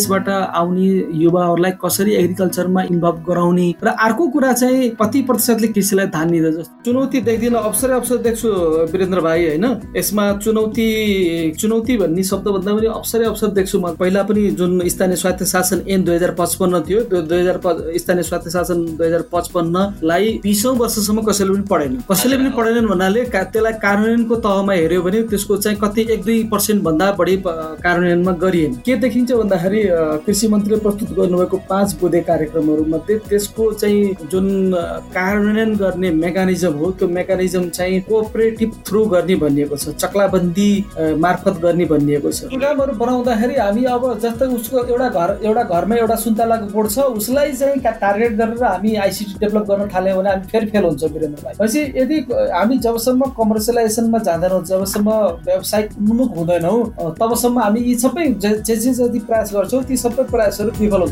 यसबाट आउने युवाहरूलाई कसरी एग्रिकल्चरमा इन्भल्भ गराउने र अर्को कुरा चाहिँ कति प्रतिशतले कृषिलाई ध्यान दिँदा जस्तो चुनौती देख्दिनँ अवसरै अवसर देख्छु वीरेन्द्र भाइ होइन? यसमा चुनौती चुनौती भन्ने शब्दभन्दा पनि अवसरै अवसर देख्छु म। पहिला पनि जुन स्थानीय स्वायत्त शासन एन दुई हजार पचपन्न थियो दुई हजार स्थानीय स्वायत्त शासन दुई हजार पचपन्नलाई बिसौँ वर्षसम्म कसैले पनि पढेन। कसैले पनि पढेनन् भन्नाले त्यसलाई कार्यान्वयनको तहमा हेऱ्यो भने त्यसको चाहिँ कति एक दुई पर्सेन्ट भन्दा बढी कार्यान्वयनमा गरिएन। के देखिन्छ भन्दाखेरि कृषि मन्त्रीले प्रस्तुत गर्नुभएको पाँच बुधे कार्यक्रमहरू मध्ये त्यसको चाहिँ जुन कार्यान्वयन गर्ने मेकानिजम हो त्यो मेकानिजम चाहिँ कोअपरेटिभ थ्रु गर्ने भनिएको छ चक्लाबन्दी मार्फत गर्ने भनिएको छ प्रोग्रामहरू बनाउँदाखेरि हामी अब जस्तै उसको एउटा घर एउटा घरमा एउटा सुन्तलाको बोर्ड छ उसलाई चाहिँ टार्गेट गरेर हामी आइसिटी डेभलप गर्न थाल्यौँ भने हामी फेरि फेल हुन्छ वीरेन्द्र भाइ यदि हामी जबसम्म कमर्सियलाइजेसनमा जाँदैनौँ जबसम्म व्यावसायिक उन्मुख हुँदैनौँ तबसम्म हामी यी सबै जे जे जति प्रयास गर्छौँ ती सबै प्रयासहरू विफल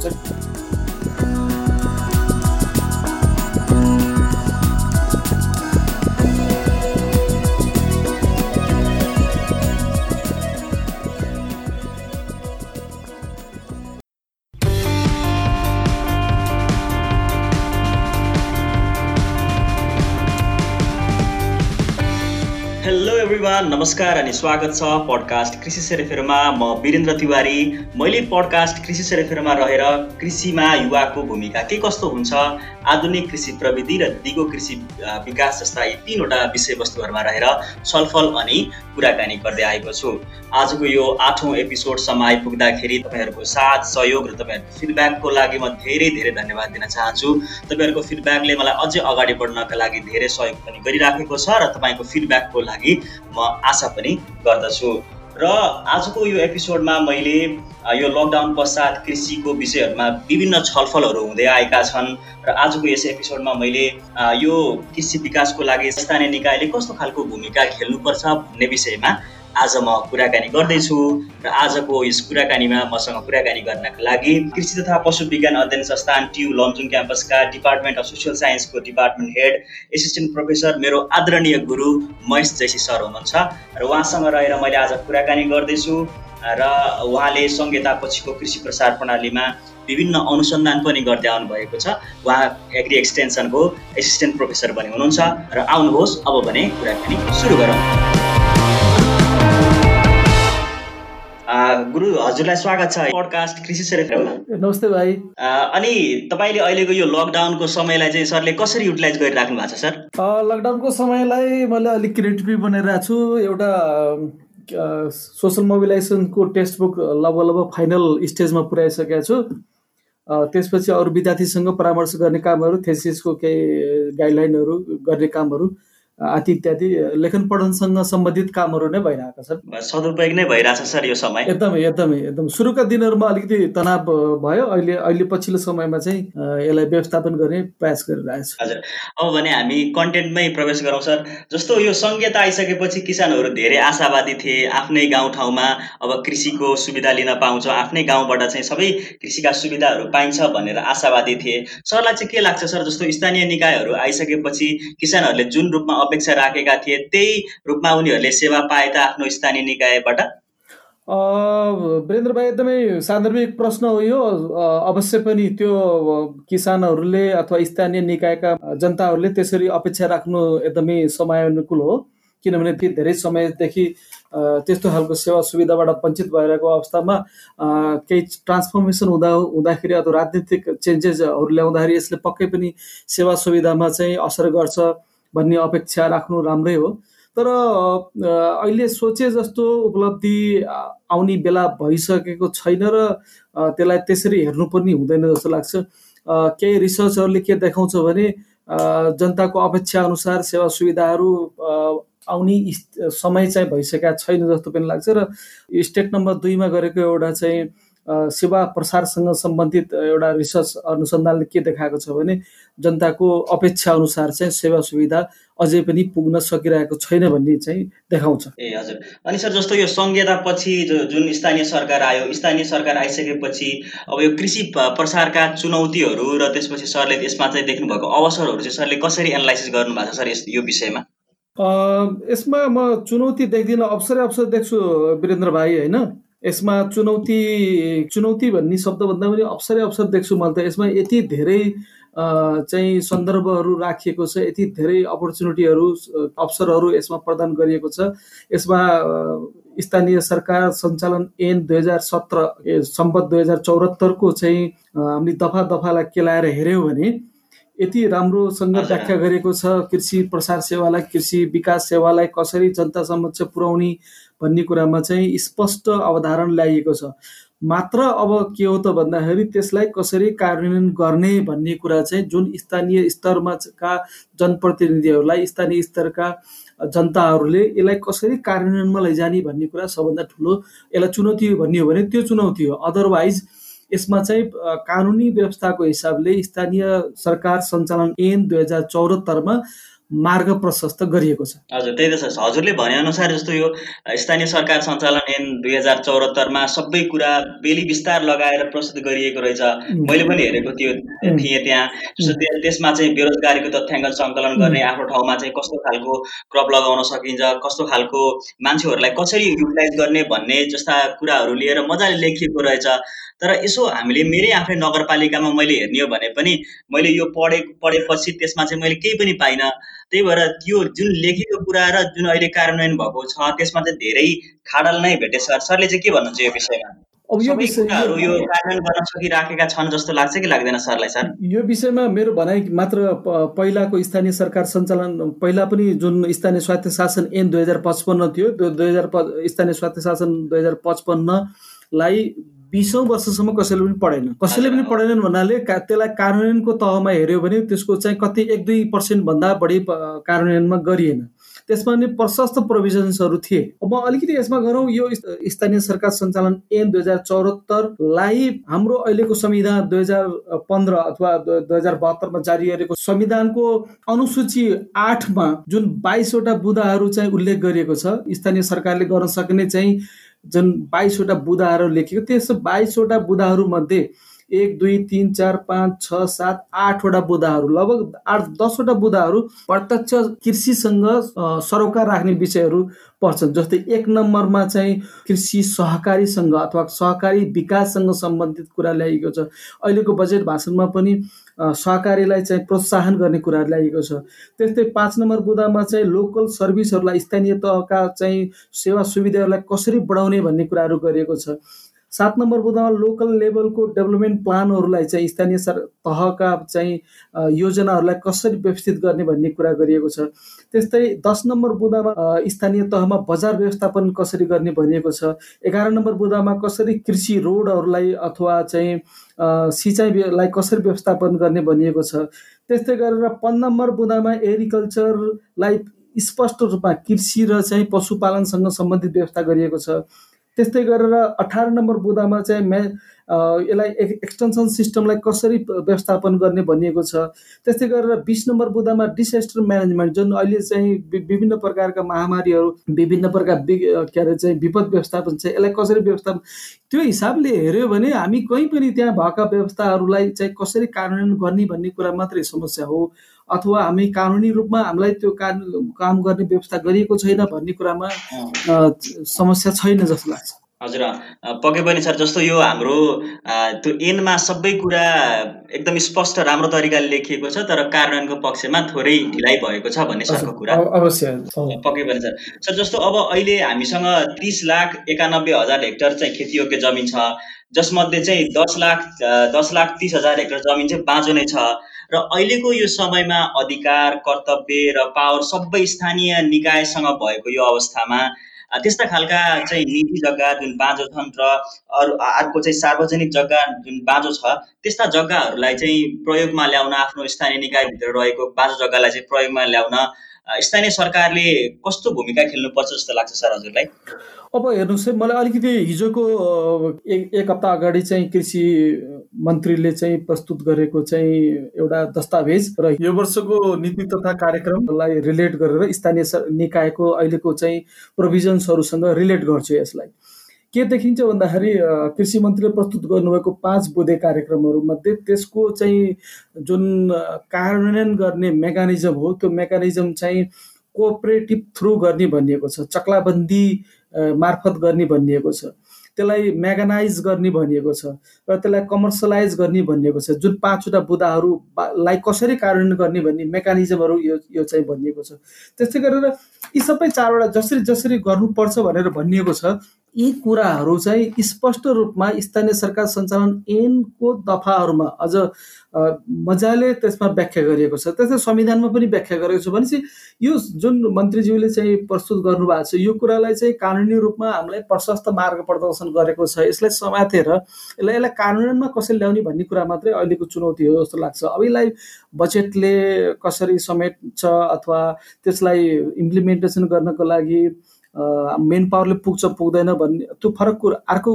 हुन्छ एभ्रिवान नमस्कार अनि स्वागत छ पडकास्ट कृषि सेरेफेरमा म वीरेन्द्र तिवारी। मैले पडकास्ट कृषि सेरेफेरमा रहेर कृषिमा युवाको भूमिका के कस्तो हुन्छ आधुनिक कृषि प्रविधि र दिगो कृषि विकास जस्ता यी तिनवटा विषयवस्तुहरूमा रहेर छलफल अनि कुराकानी गर्दै आएको छु। आजको यो आठौँ एपिसोडसम्म आइपुग्दाखेरि तपाईँहरूको साथ सहयोग र तपाईँहरूको फिडब्याकको लागि म धेरै धेरै धन्यवाद दिन चाहन्छु। तपाईँहरूको फिडब्याकले मलाई अझै अगाडि बढ्नका लागि धेरै सहयोग पनि गरिराखेको छ र तपाईँको फिडब्याकको लागि म आशा पनि गर्दछु। र आजको यो एपिसोडमा मैले यो लकडाउन पश्चात कृषिको विषयहरूमा विभिन्न छलफलहरू हुँदै आएका छन्। र आजको यस एपिसोडमा मैले यो कृषि विकासको लागि स्थानीय निकायले कस्तो खालको भूमिका खेल्नुपर्छ भन्ने विषयमा आज म कुराकानी गर्दैछु र आजको यस कुराकानीमा मसँग कुराकानी गर्नका लागि कृषि तथा पशु विज्ञान अध्ययन संस्थान ट्यु लमजुङ क्याम्पसका डिपार्टमेन्ट अफ सोसियल साइन्सको डिपार्टमेन्ट हेड एसिस्टेन्ट प्रोफेसर मेरो आदरणीय गुरु महेश जैसी सर हुनुहुन्छ र उहाँसँग रहेर मैले आज कुराकानी गर्दैछु र उहाँले संहिता पछिको कृषि प्रसार प्रणालीमा विभिन्न अनुसन्धान पनि गर्दै आउनुभएको छ। उहाँ एग्री एक्सटेन्सनको एसिस्टेन्ट प्रोफेसर पनि हुनुहुन्छ र आउनुहोस् अब भने कुराकानी सुरु गरौँ। गुरु हजुरलाई स्वागत छ पडकास्ट कृषि नमस्ते भाइ। अनि तपाईँले अहिलेको यो लकडाउनको समयलाई चाहिँ सरले कसरी युटिलाइज गरिराख्नु भएको छ सर? लकडाउनको समयलाई मैले अलिक क्रिएटिभ बनाइरहेको छु। एउटा सोसल मोबिलाइजेसनको टेक्स्ट बुक लगभग लगभग फाइनल स्टेजमा पुऱ्याइसकेको छु। त्यसपछि अरू विद्यार्थीसँग परामर्श गर्ने कामहरू थेसिसको केही गाइडलाइनहरू गर्ने कामहरू। आदि इत्यादि लेखन पठनसँग सम्बन्धित कामहरू नै भइरहेका छन् सदुपयोग नै भइरहेछ सर यो समय। एकदमै एकदमै एकदम। सुरुका दिनहरूमा अलिकति तनाव भयो। अहिले अहिले पछिल्लो समयमा चाहिँ यसलाई व्यवस्थापन गर्ने प्रयास गरिरहेको छु हजुर। अब भने हामी कन्टेन्टमै प्रवेश गरौँ सर। जस्तो यो सङ्घीयता आइसकेपछि किसानहरू धेरै आशावादी थिए आफ्नै गाउँठाउँमा अब कृषिको सुविधा लिन पाउँछ आफ्नै गाउँबाट चाहिँ सबै कृषिका सुविधाहरू पाइन्छ भनेर आशावादी थिए। सरलाई चाहिँ के लाग्छ सर? जस्तो स्थानीय निकायहरू आइसकेपछि किसानहरूले जुन रूपमा अपेक्षा राखेका थिए त्यही रूपमा उनीहरूले सेवा पाए त आफ्नो स्थानीय निकायबाट? वीरेन्द्र भाइ एकदमै सान्दर्भिक प्रश्न हो यो। अवश्य पनि त्यो किसानहरूले अथवा स्थानीय निकायका जनताहरूले त्यसरी अपेक्षा राख्नु एकदमै समय अनुकूल हो। किनभने ती धेरै समयदेखि त्यस्तो खालको सेवा सुविधाबाट वञ्चित भइरहेको अवस्थामा केही ट्रान्सफर्मेसन हुँदा हुँदाखेरि अथवा राजनीतिक चेन्जेसहरू ल्याउँदाखेरि यसले पक्कै पनि सेवा सुविधामा चाहिँ असर गर्छ। भन्ने अपेक्षा राख्नु राम्रै हो। तर अहिले सोचे जस्तो उपलब्धि आउने बेला भइसकेको छैन र त्यसलाई त्यसरी हेर्नु पनि हुँदैन जस्तो लाग्छ। केही रिसर्चहरूले के देखाउँछ भने जनताको अपेक्षा अनुसार सेवा सुविधाहरू आउने समय चाहिँ भइसकेका छैन जस्तो पनि लाग्छ र स्टेट नम्बर दुईमा गरेको एउटा चाहिँ सेवा प्रसारसँग सम्बन्धित एउटा रिसर्च अनुसन्धानले के देखाएको छ भने जनताको अपेक्षा अनुसार चाहिँ सेवा सुविधा अझै पनि पुग्न सकिरहेको छैन भन्ने चाहिँ देखाउँछ। ए हजुर। अनि सर जस्तो यो सङ्घीयता पछि जुन स्थानीय सरकार आयो स्थानीय सरकार आइसकेपछि अब यो कृषि प्रसारका चुनौतीहरू र त्यसपछि सरले यसमा चाहिँ देख्नुभएको अवसरहरू चाहिँ सरले कसरी एनालाइसिस गर्नुभएको छ सर यस यो विषयमा? यसमा म चुनौती देख्दिनँ अवसरै अवसर देख्छु वीरेन्द्र भाइ होइन? यसमा चुनौती चुनौती भन्ने शब्दभन्दा पनि अवसरै अवसर देख्छु मैले त। यसमा यति धेरै चाहिँ सन्दर्भहरू राखिएको छ यति धेरै अपर्च्युनिटीहरू अवसरहरू यसमा प्रदान गरिएको छ। यसमा स्थानीय सरकार सञ्चालन एन दुई हजार सत्र सम्पत दुई हजार चौहत्तरको चाहिँ हामीले दफा दफालाई केलाएर हेऱ्यौँ भने यति राम्रोसँग व्याख्या गरेको छ कृषि प्रसार सेवालाई कृषि विकास सेवालाई कसरी जनता समक्ष पुर्याउने भन्ने कुरामा चाहिँ स्पष्ट अवधारण ल्याइएको छ। मात्र अब के हो त भन्दाखेरि त्यसलाई कसरी कार्यान्वयन गर्ने भन्ने कुरा चाहिँ जुन स्थानीय स्तरमा का जनप्रतिनिधिहरूलाई स्थानीय स्तरका जनताहरूले यसलाई कसरी कार्यान्वयनमा लैजाने भन्ने कुरा सबभन्दा ठुलो यसलाई चुनौती भन्ने हो भने त्यो चुनौती हो। अदरवाइज यसमा चाहिँ कानुनी व्यवस्थाको हिसाबले स्थानीय सरकार सञ्चालन ऐन दुई हजार चौहत्तरमा मार्ग प्रशस्त गरिएको छ। हजुर त्यही त छ हजुरले भनेअनुसार जस्तो यो स्थानीय सरकार सञ्चालन ऐन दुई हजार चौहत्तरमा सबै कुरा बेली विस्तार लगाएर प्रस्तुत गरिएको रहेछ। मैले पनि हेरेको थियो थिएँ त्यहाँ। त्यसमा चाहिँ बेरोजगारीको तथ्याङ्क सङ्कलन गर्ने आफ्नो ठाउँमा चाहिँ कस्तो खालको क्रप लगाउन सकिन्छ कस्तो खालको मान्छेहरूलाई कसरी युटिलाइज गर्ने भन्ने जस्ता कुराहरू लिएर मजाले लेखिएको रहेछ। तर यसो हामीले मेरै आफ्नै नगरपालिकामा मैले हेर्ने हो भने पनि मैले यो पढे पढेपछि त्यसमा चाहिँ मैले केही पनि पाइनँ। त्यही भएर त्यो जुन लेखेको कुरा र जुन अहिले कार्यान्वयन भएको छ त्यसमा चाहिँ धेरै खाडल नै भेटे सर सरले चाहिँ के भन्नुहुन्छ यो विषयमा? अब यो विषयहरू यो कार्यान्वयन गर्न सकिराखेका छन् जस्तो लाग्छ कि लाग्दैन सरलाई सर? यो विषयमा मेरो भनाइ मात्र पहिलाको स्थानीय सरकार सञ्चालन पहिला पनि जुन स्थानीय स्वायत्त शासन एन दुई हजार पचपन्न थियो दुई हजार स्थानीय स्वायत्त शासन दुई हजार पचपन्नलाई बिसौँ वर्षसम्म कसैले पनि पढेन। कसैले पनि पढेनन् भन्नाले त्यसलाई कार्यान्वयनको तहमा हेऱ्यो भने त्यसको चाहिँ कति एक दुई पर्सेन्टभन्दा बढी कार्यान्वयनमा गरिएन। त्यसमा पनि प्रशस्त प्रोभिजन्सहरू थिए। अब अलिकति यसमा गरौँ यो स्थानीय सरकार सञ्चालन एन दुई हजार चौहत्तरलाई हाम्रो अहिलेको संविधान दुई हजार पन्ध्र अथवा दुई हजार बहत्तरमा जारी गरेको संविधानको अनुसूची आठमा जुन बाइसवटा बुदाहरू चाहिँ उल्लेख गरिएको छ स्थानीय सरकारले गर्न सक्ने चाहिँ जुन बाइसवटा बुदाहरू लेखेको त्यस बाइसवटा बुदाहरूमध्ये एक दुई तिन चार पाँच छ सात आठवटा बुदाहरू लगभग आठ दसवटा बुदाहरू प्रत्यक्ष कृषिसँग सरोकार राख्ने विषयहरू पर्छन् जस्तै एक नम्बरमा चाहिँ कृषि सहकारीसँग अथवा सहकारी विकाससँग सम्बन्धित कुरा ल्याइएको छ। अहिलेको बजेट भाषणमा पनि सहकारीलाई चाहिँ प्रोत्साहन गर्ने कुराहरू ल्याइएको छ। त्यस्तै पाँच नम्बर बुदामा चाहिँ लोकल सर्भिसहरूलाई स्थानीय तहका चाहिँ सेवा सुविधाहरूलाई कसरी बढाउने भन्ने कुराहरू गरिएको छ। सात नम्बर बुदामा लोकल लेभलको डेभलपमेन्ट प्लानहरूलाई चाहिँ स्थानीय सर तहका चाहिँ योजनाहरूलाई कसरी व्यवस्थित गर्ने भन्ने कुरा गरिएको छ। त्यस्तै दस नम्बर बुदामा स्थानीय तहमा बजार व्यवस्थापन कसरी गर्ने भनिएको छ। एघार नम्बर बुदामा कसरी कृषि रोडहरूलाई अथवा चाहिँ सिँचाइलाई कसरी व्यवस्थापन गर्ने भनिएको छ। त्यस्तै गरेर पन्ध्र नम्बर बुदामा एग्रिकल्चरलाई स्पष्ट रूपमा कृषि र चाहिँ पशुपालनसँग सम्बन्धित व्यवस्था गरिएको छ। त्यस्तै गरेर अठार नम्बर बुदामा चाहिँ म्या यसलाई एक्सटेन्सन सिस्टमलाई कसरी व्यवस्थापन गर्ने भनिएको छ। त्यस्तै गरेर बिस नम्बर बुदामा डिसेस्टर म्यानेजमेन्ट जुन अहिले चाहिँ विभिन्न प्रकारका महामारीहरू विभिन्न प्रकार के अरे चाहिँ विपद व्यवस्थापन छ यसलाई कसरी व्यवस्थापन त्यो हिसाबले हेऱ्यो भने हामी कहीँ पनि त्यहाँ भएका व्यवस्थाहरूलाई चाहिँ कसरी कार्यान्वयन गर्ने भन्ने कुरा मात्रै समस्या हो। अथवा हामी कानुनी रूपमा हामीलाई त्यो काम गर्ने व्यवस्था गरिएको छैन भन्ने कुरामा समस्या छैन जस्तो लाग्छ। हजुर पक्कै पनि सर जस्तो यो हाम्रो त्यो एनमा सबै कुरा एकदम स्पष्ट राम्रो तरिकाले लेखिएको छ तर कार्यान्वयनको पक्षमा थोरै ढिलाइ भएको छ भन्ने सरको कुरा। अवश्य पक्कै पनि सर। सर जस्तो अब अहिले हामीसँग तिस लाख एकानब्बे हजार हेक्टर चाहिँ खेतीयोग्य जमिन छ जसमध्ये चाहिँ दस लाख दस लाख तिस हजार हेक्टर जमिन चाहिँ बाँझो नै छ। र अहिलेको यो समयमा अधिकार कर्तव्य र पावर सबै स्थानीय निकायसँग भएको यो अवस्थामा त्यस्ता खालका चाहिँ निजी जग्गा जुन बाँझो छन् र अरू अर्को चाहिँ सार्वजनिक जग्गा जुन बाँझो छ त्यस्ता जग्गाहरूलाई चाहिँ प्रयोगमा ल्याउन आफ्नो स्थानीय निकायभित्र रहेको बाँझो जग्गालाई चाहिँ प्रयोगमा ल्याउन स्थानीय सरकारले कस्तो भूमिका खेल्नुपर्छ जस्तो लाग्छ सर हजुरलाई? अब हेर्नुहोस् है मलाई अलिकति हिजोको एक एक हप्ता अगाडि चाहिँ कृषि मन्त्रीले चाहिँ प्रस्तुत गरेको चाहिँ एउटा दस्तावेज र यो वर्षको नीति तथा कार्यक्रमलाई रिलेट गरेर स्थानीय निकायको अहिलेको चाहिँ प्रोभिजन्सहरूसँग रिलेट गर्छु यसलाई। के देखिन्छ भन्दाखेरि कृषि मन्त्रीले प्रस्तुत गर्नुभएको पाँच बुधे कार्यक्रमहरूमध्ये त्यसको चाहिँ जुन कार्यान्वयन गर्ने मेकानिजम हो त्यो मेकानिजम चाहिँ कोअपरेटिभ थ्रु गर्ने भनिएको छ चक्लाबन्दी मार्फत गर्ने भनिएको छ। त्यसलाई मेगानाइज गर्ने भनिएको छ र त्यसलाई कमर्सियलाइज गर्ने भनिएको छ। जुन पाँचवटा बुदाहरूलाई कसरी कार्यान्वयन गर्ने भन्ने मेकानिजमहरू यो यो चाहिँ भनिएको छ। त्यस्तै गरेर यी सबै चारवटा जसरी जसरी गर्नुपर्छ भनेर भनिएको छ यी कुराहरू चाहिँ स्पष्ट रूपमा स्थानीय सरकार सञ्चालन ऐनको दफाहरूमा अझ मजाले त्यसमा व्याख्या गरिएको छ। त्यस्तै संविधानमा पनि व्याख्या गरेको छ भनेपछि यो जुन मन्त्रीज्यूले चाहिँ प्रस्तुत गर्नुभएको छ यो कुरालाई चाहिँ कानुनी रूपमा हामीलाई प्रशस्त मार्ग प्रदर्शन गरेको छ। यसलाई समातेर यसलाई यसलाई कानुनमा कसरी ल्याउने भन्ने कुरा मात्रै अहिलेको चुनौती हो जस्तो लाग्छ। अब यसलाई बजेटले कसरी समेट्छ अथवा त्यसलाई इम्प्लिमेन्टेसन गर्नको लागि मेन पावरले पुग्छ पुग्दैन भन्ने त्यो फरक कुरा अर्को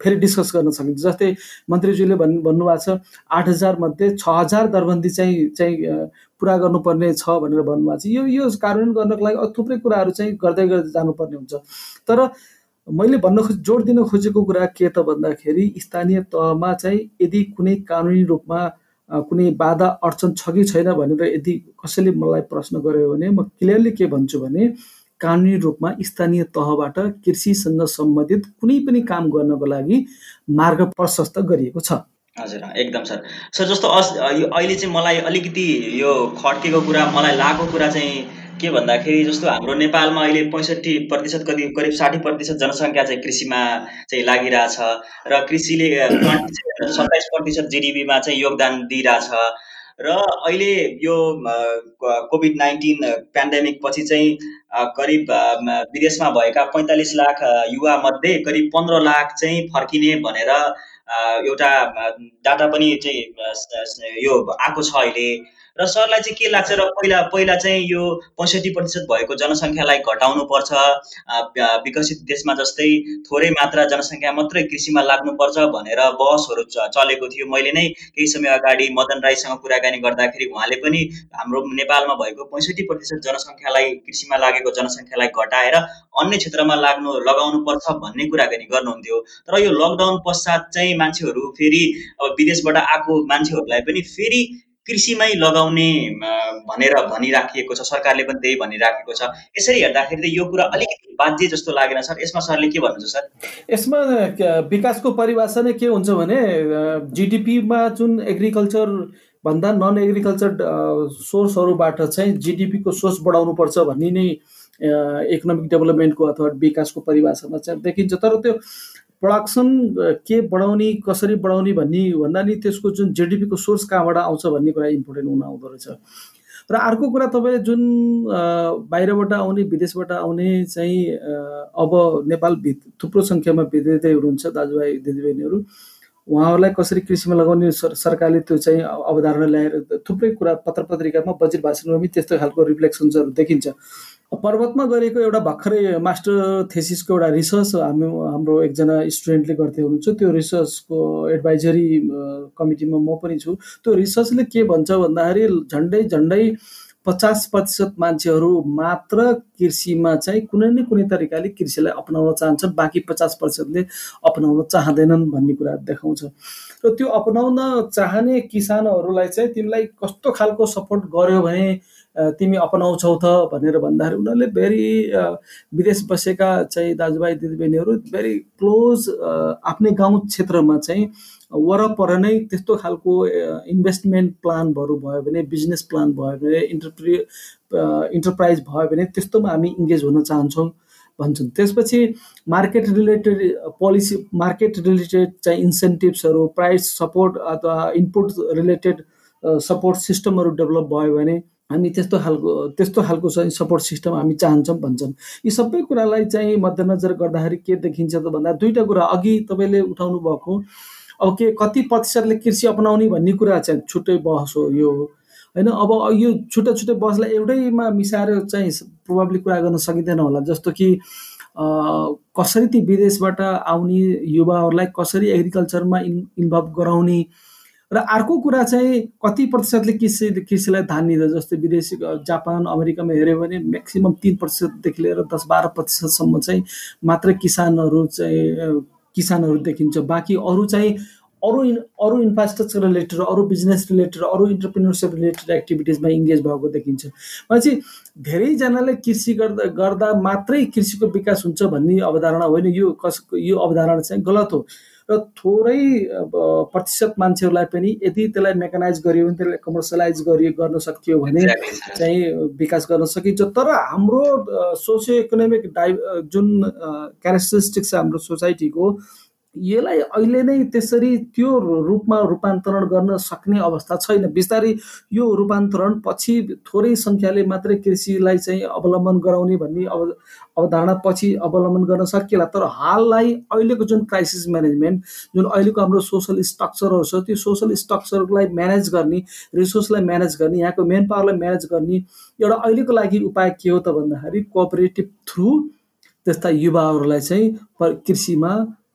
फेरि डिस्कस गर्न सकिन्छ। जस्तै मन्त्रीज्यूले भन् भन्नुभएको छ आठ हजार मध्ये छ हजार दरबन्दी चाहिँ चाहिँ पुरा गर्नुपर्ने छ भनेर भन्नुभएको छ। यो यो कार्यान्वयन गर्नको लागि थुप्रै कुराहरू चाहिँ गर्दै गर्दै जानुपर्ने हुन्छ। तर मैले भन्न खोज जोड दिन खोजेको कुरा के त भन्दाखेरि स्थानीय तहमा चाहिँ यदि कुनै कानुनी रूपमा कुनै बाधा अडचन छ कि छैन भनेर यदि कसैले मलाई प्रश्न गर्यो भने म क्लियरली के भन्छु भने कानुनी रूपमा स्थानीय तहबाट कृषिसँग सम्बन्धित कुनै पनि काम गर्नको लागि मार्ग प्रशस्त गरिएको छ। हजुर एकदम सर। सर जस्तो अहिले चाहिँ मलाई अलिकति यो खड्केको कुरा मलाई लागेको कुरा चाहिँ के भन्दाखेरि जस्तो हाम्रो नेपालमा अहिले पैँसठी प्रतिशत कति करिब साठी प्रतिशत जनसङ्ख्या चाहिँ कृषिमा चाहिँ लागिरहेछ र कृषिले सत्ताइस प्रतिशत जिडिपीमा चाहिँ योगदान दिइरहेछ। र अहिले यो कोभिड नाइन्टिन पेन्डेमिक पछि चाहिँ करिब विदेशमा भएका पैँतालिस लाख युवामध्ये करिब पन्ध्र लाख चाहिँ फर्किने भनेर एउटा डाटा पनि चाहिँ यो आएको छ अहिले। र सरलाई चाहिँ के लाग्छ र पहिला पहिला चाहिँ यो पैँसठी प्रतिशत भएको जनसङ्ख्यालाई घटाउनु पर्छ विकसित देशमा जस्तै थोरै मात्रा जनसङ्ख्या मात्रै कृषिमा लाग्नुपर्छ भनेर बहसहरू चलेको थियो। मैले नै केही समय अगाडि मदन राईसँग कुराकानी गर्दाखेरि उहाँले पनि हाम्रो नेपालमा भएको पैँसठी प्रतिशत जनसङ्ख्यालाई कृषिमा लागेको जनसङ्ख्यालाई घटाएर अन्य क्षेत्रमा लाग्नु लगाउनु पर्छ भन्ने कुराकानी गर्नुहुन्थ्यो। तर यो लकडाउन पश्चात चाहिँ मान्छेहरू फेरि अब विदेशबाट आएको मान्छेहरूलाई पनि फेरि कृषिमै लगाउने भनेर भनिराखिएको छ सरकारले पनि त्यही भनिराखेको छ। यसरी हेर्दाखेरि त यो कुरा अलिकति बाध्य जस्तो लागेन सर। यसमा सरले के भन्नुहुन्छ सर? यसमा विकासको परिभाषा नै के हुन्छ भने जिडिपीमा जुन एग्रिकल्चर भन्दा नन एग्रिकल्चर सोर्सहरूबाट चाहिँ जिडिपीको सोर्स बढाउनुपर्छ भन्ने नै इकोनोमिक डेभलपमेन्टको अथवा विकासको परिभाषामा चाहिँ देखिन्छ। तर त्यो प्रडक्सन के बढाउने कसरी बढाउने भन्ने भन्दा नि त्यसको जुन जिडिपीको सोर्स कहाँबाट आउँछ भन्ने कुरा इम्पोर्टेन्ट हुन आउँदो रहेछ। र अर्को कुरा तपाईँले जुन बाहिरबाट आउने विदेशबाट आउने चाहिँ अब नेपाल भित थुप्रो सङ्ख्यामा विद्यार्थी हुनुहुन्छ दाजुभाइ दिदीबहिनीहरू। उहाँहरूलाई कसरी कृषिमा लगाउने सर सरकारले त्यो चाहिँ अवधारणा ल्याएर थुप्रै कुरा पत्र पत्रिकामा बजेट भाषणमा पनि त्यस्तो खालको रिफ्लेक्सन्सहरू देखिन्छ। पर्वतमा गरेको एउटा भर्खरै मास्टर थेसिसको एउटा रिसर्च हामी हाम्रो एकजना स्टुडेन्टले गर्दै हुनुहुन्छ। त्यो रिसर्चको एडभाइजरी कमिटीमा म पनि छु। त्यो रिसर्चले के भन्छ भन्दाखेरि झन्डै झन्डै पचास प्रतिशत मान्छेहरू मात्र कृषिमा चाहिँ कुनै न कुनै तरिकाले कृषिलाई अपनाउन चाहन्छन् बाँकी पचास प्रतिशतले अपनाउन चाहँदैनन् भन्ने कुरा देखाउँछ। र त्यो अपनाउन चाहने किसानहरूलाई चाहिँ तिमीलाई कस्तो खालको सपोर्ट गर्यो भने तिमी अपनाउँछौ त भनेर भन्दाखेरि उनीहरूले भेरी विदेश बसेका चाहिँ दाजुभाइ दिदीबहिनीहरू भेरी क्लोज आफ्नै गाउँ क्षेत्रमा चाहिँ वरपर नै त्यस्तो खालको इन्भेस्टमेन्ट प्लानहरू भयो भने बिजनेस प्लान भयो भने इन्टरप्रि इन्टरप्राइज भयो भने त्यस्तोमा हामी इङ्गेज हुन चाहन्छौँ भन्छन्। त्यसपछि market related policy market related चाहिँ इन्सेन्टिभ्सहरू प्राइस सपोर्ट अथवा इनपुट रिलेटेड सपोर्ट सिस्टमहरू डेभलप भयो भने हामी त्यस्तो खालको त्यस्तो खालको चाहिँ सपोर्ट सिस्टम हामी चाहन्छौँ भन्छन्। यी सबै कुरालाई चाहिँ मध्यनजर गर्दाखेरि के देखिन्छ त भन्दा दुईवटा कुरा अघि तपाईँले उठाउनु भएको अब के कति प्रतिशतले कृषि अपनाउने भन्ने कुरा चाहिँ छुट्टै बहस हो यो होइन अब यो छुट्टै छुट्टै बहसलाई एउटैमा मिसाएर चाहिँ प्रोभाब्ली कुरा गर्न सकिँदैन होला। जस्तो कि कसरी ती विदेशबाट आउने युवाहरूलाई कसरी एग्रिकल्चरमा इन इन्भल्भ गराउने र अर्को कुरा चाहिँ कति प्रतिशतले कृषि कृषिलाई धान दिँदा जस्तै विदेशी जापान अमेरिकामा हेऱ्यो भने म्याक्सिमम् तिन प्रतिशतदेखि लिएर दस बाह्र प्रतिशतसम्म चाहिँ मात्र किसानहरू चाहिँ किसानहरू देखिन्छ। बाँकी अरू चाहिँ अरू अरू इन्फ्रास्ट्रक्चर रिलेटेड अरू बिजनेस रिलेटेड अरू इन्टरप्रिनरसिप रिलेटेड एक्टिभिटिजमा इङ्गेज भएको देखिन्छ। भनेपछि धेरैजनाले कृषि गर्दा गर्दा मात्रै कृषिको विकास हुन्छ भन्ने अवधारणा होइन। यो कस यो अवधारणा चाहिँ गलत हो। र थोरै प्रतिशत मान्छेहरूलाई पनि यदि त्यसलाई मेकानाइज गरियो भने त्यसलाई कमर्सियलाइज गरियो गर्न सकियो भने चाहिँ विकास गर्न सकिन्छ। तर हाम्रो सोसियो इकोनोमिक डाइ जुन क्यारेक्टरिस्टिक्स छ हाम्रो सोसाइटीको यसलाई अहिले नै त्यसरी त्यो रूपमा रूपान्तरण गर्न सक्ने अवस्था छैन। बिस्तारै यो रूपान्तरण पछि थोरै सङ्ख्याले मात्रै कृषिलाई चाहिँ अवलम्बन गराउने भन्ने अव अवधारणा पछि अवलम्बन गर्न सकिएला। तर हाललाई अहिलेको जुन क्राइसिस म्यानेजमेन्ट जुन अहिलेको हाम्रो सोसल स्ट्रक्चरहरू छ त्यो सोसल स्ट्रक्चरलाई म्यानेज गर्ने रिसोर्सलाई म्यानेज गर्ने यहाँको मेन पावरलाई म्यानेज गर्ने एउटा अहिलेको लागि उपाय के हो त भन्दाखेरि कोअपरेटिभ थ्रु त्यस्ता युवाहरूलाई चाहिँ कृषिमा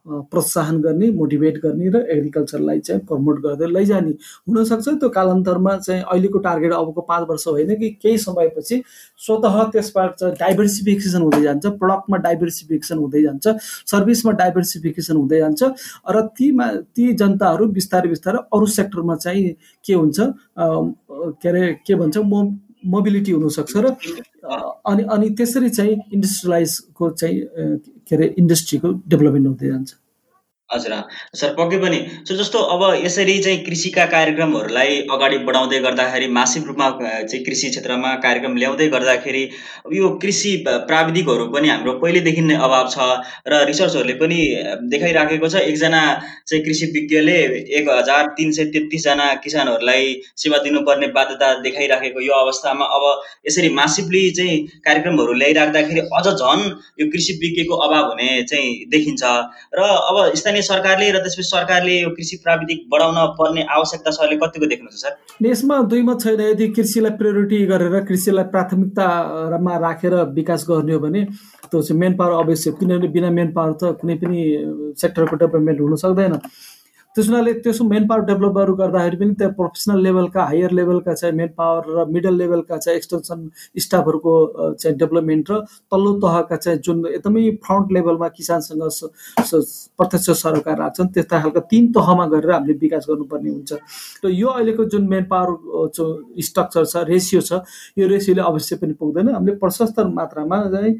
प्रोत्साहन गर्ने मोटिभेट गर्ने र एग्रिकल्चरलाई चाहिँ प्रमोट गर्दै लैजाने हुनसक्छ। त्यो कालान्तरमा चाहिँ अहिलेको टार्गेट अबको पाँच वर्ष होइन कि केही समयपछि स्वत त्यसबाट चाहिँ डाइभर्सिफिकेसन हुँदै जान्छ प्रडक्टमा डाइभर्सिफिकेसन हुँदै जान्छ सर्भिसमा डाइभर्सिफिकेसन हुँदै जान्छ र तीमा ती जनताहरू बिस्तारै बिस्तारै अरू सेक्टरमा चाहिँ के हुन्छ के अरे के भन्छ म मोबिलिटी हुनसक्छ र अनि अनि त्यसरी चाहिँ इन्डस्ट्रियलाइजको चाहिँ के अरे इन्डस्ट्रीको डेभलपमेन्ट हुँदै जान्छ। हजुर सर पक्कै पनि। सो जस्तो अब यसरी चाहिँ कृषिका कार्यक्रमहरूलाई अगाडि बढाउँदै गर्दाखेरि मासिक रूपमा चाहिँ कृषि क्षेत्रमा कार्यक्रम ल्याउँदै गर्दाखेरि यो कृषि प्राविधिकहरू पनि हाम्रो पहिलेदेखि नै अभाव छ र रिसर्चहरूले पनि देखाइराखेको छ। एकजना चाहिँ कृषि विज्ञले एक हजार तिन सय तेत्तिसजना किसानहरूलाई सेवा दिनुपर्ने बाध्यता देखाइराखेको यो अवस्थामा अब यसरी मासिभली चाहिँ कार्यक्रमहरू ल्याइराख्दाखेरि अझ झन् यो कृषि विज्ञको अभाव हुने चाहिँ देखिन्छ। र अब स्थानीय सरकारले र त्यसपछि सरकारले यो कृषि प्राविधिक बढाउन पर्ने आवश्यकता छ अहिले कतिको देख्नुहुन्छ सर? देशमा दुईमा छैन। यदि कृषिलाई प्रायोरिटी गरेर कृषिलाई प्राथमिकतामा राखेर विकास गर्ने हो भने त्यो चाहिँ मेन पावर आवश्यक किनभने बिना मेन पावर त कुनै पनि सेक्टरको डेभलपमेन्ट हुन सक्दैन। त्यस हुनाले त्यसो मेन पावर डेभलपहरू गर्दाखेरि पनि त्यहाँ प्रोफेसनल लेभलका हायर लेभलका चाहिँ मेन पावर र मिडल लेभलका चाहिँ एक्सटेन्सन स्टाफहरूको चाहिँ डेभलपमेन्ट र तल्लो तहका चाहिँ जुन एकदमै फ्रन्ट लेभलमा किसानसँग प्रत्यक्ष सरोकार राख्छन् त्यस्ता खालका तिन तहमा गरेर हामीले विकास गर्नुपर्ने हुन्छ। र यो अहिलेको जुन मेन पावर स्ट्रक्चर छ रेसियो छ यो रेसियोले अवश्य पनि पुग्दैन। हामीले प्रशस्त मात्रामा चाहिँ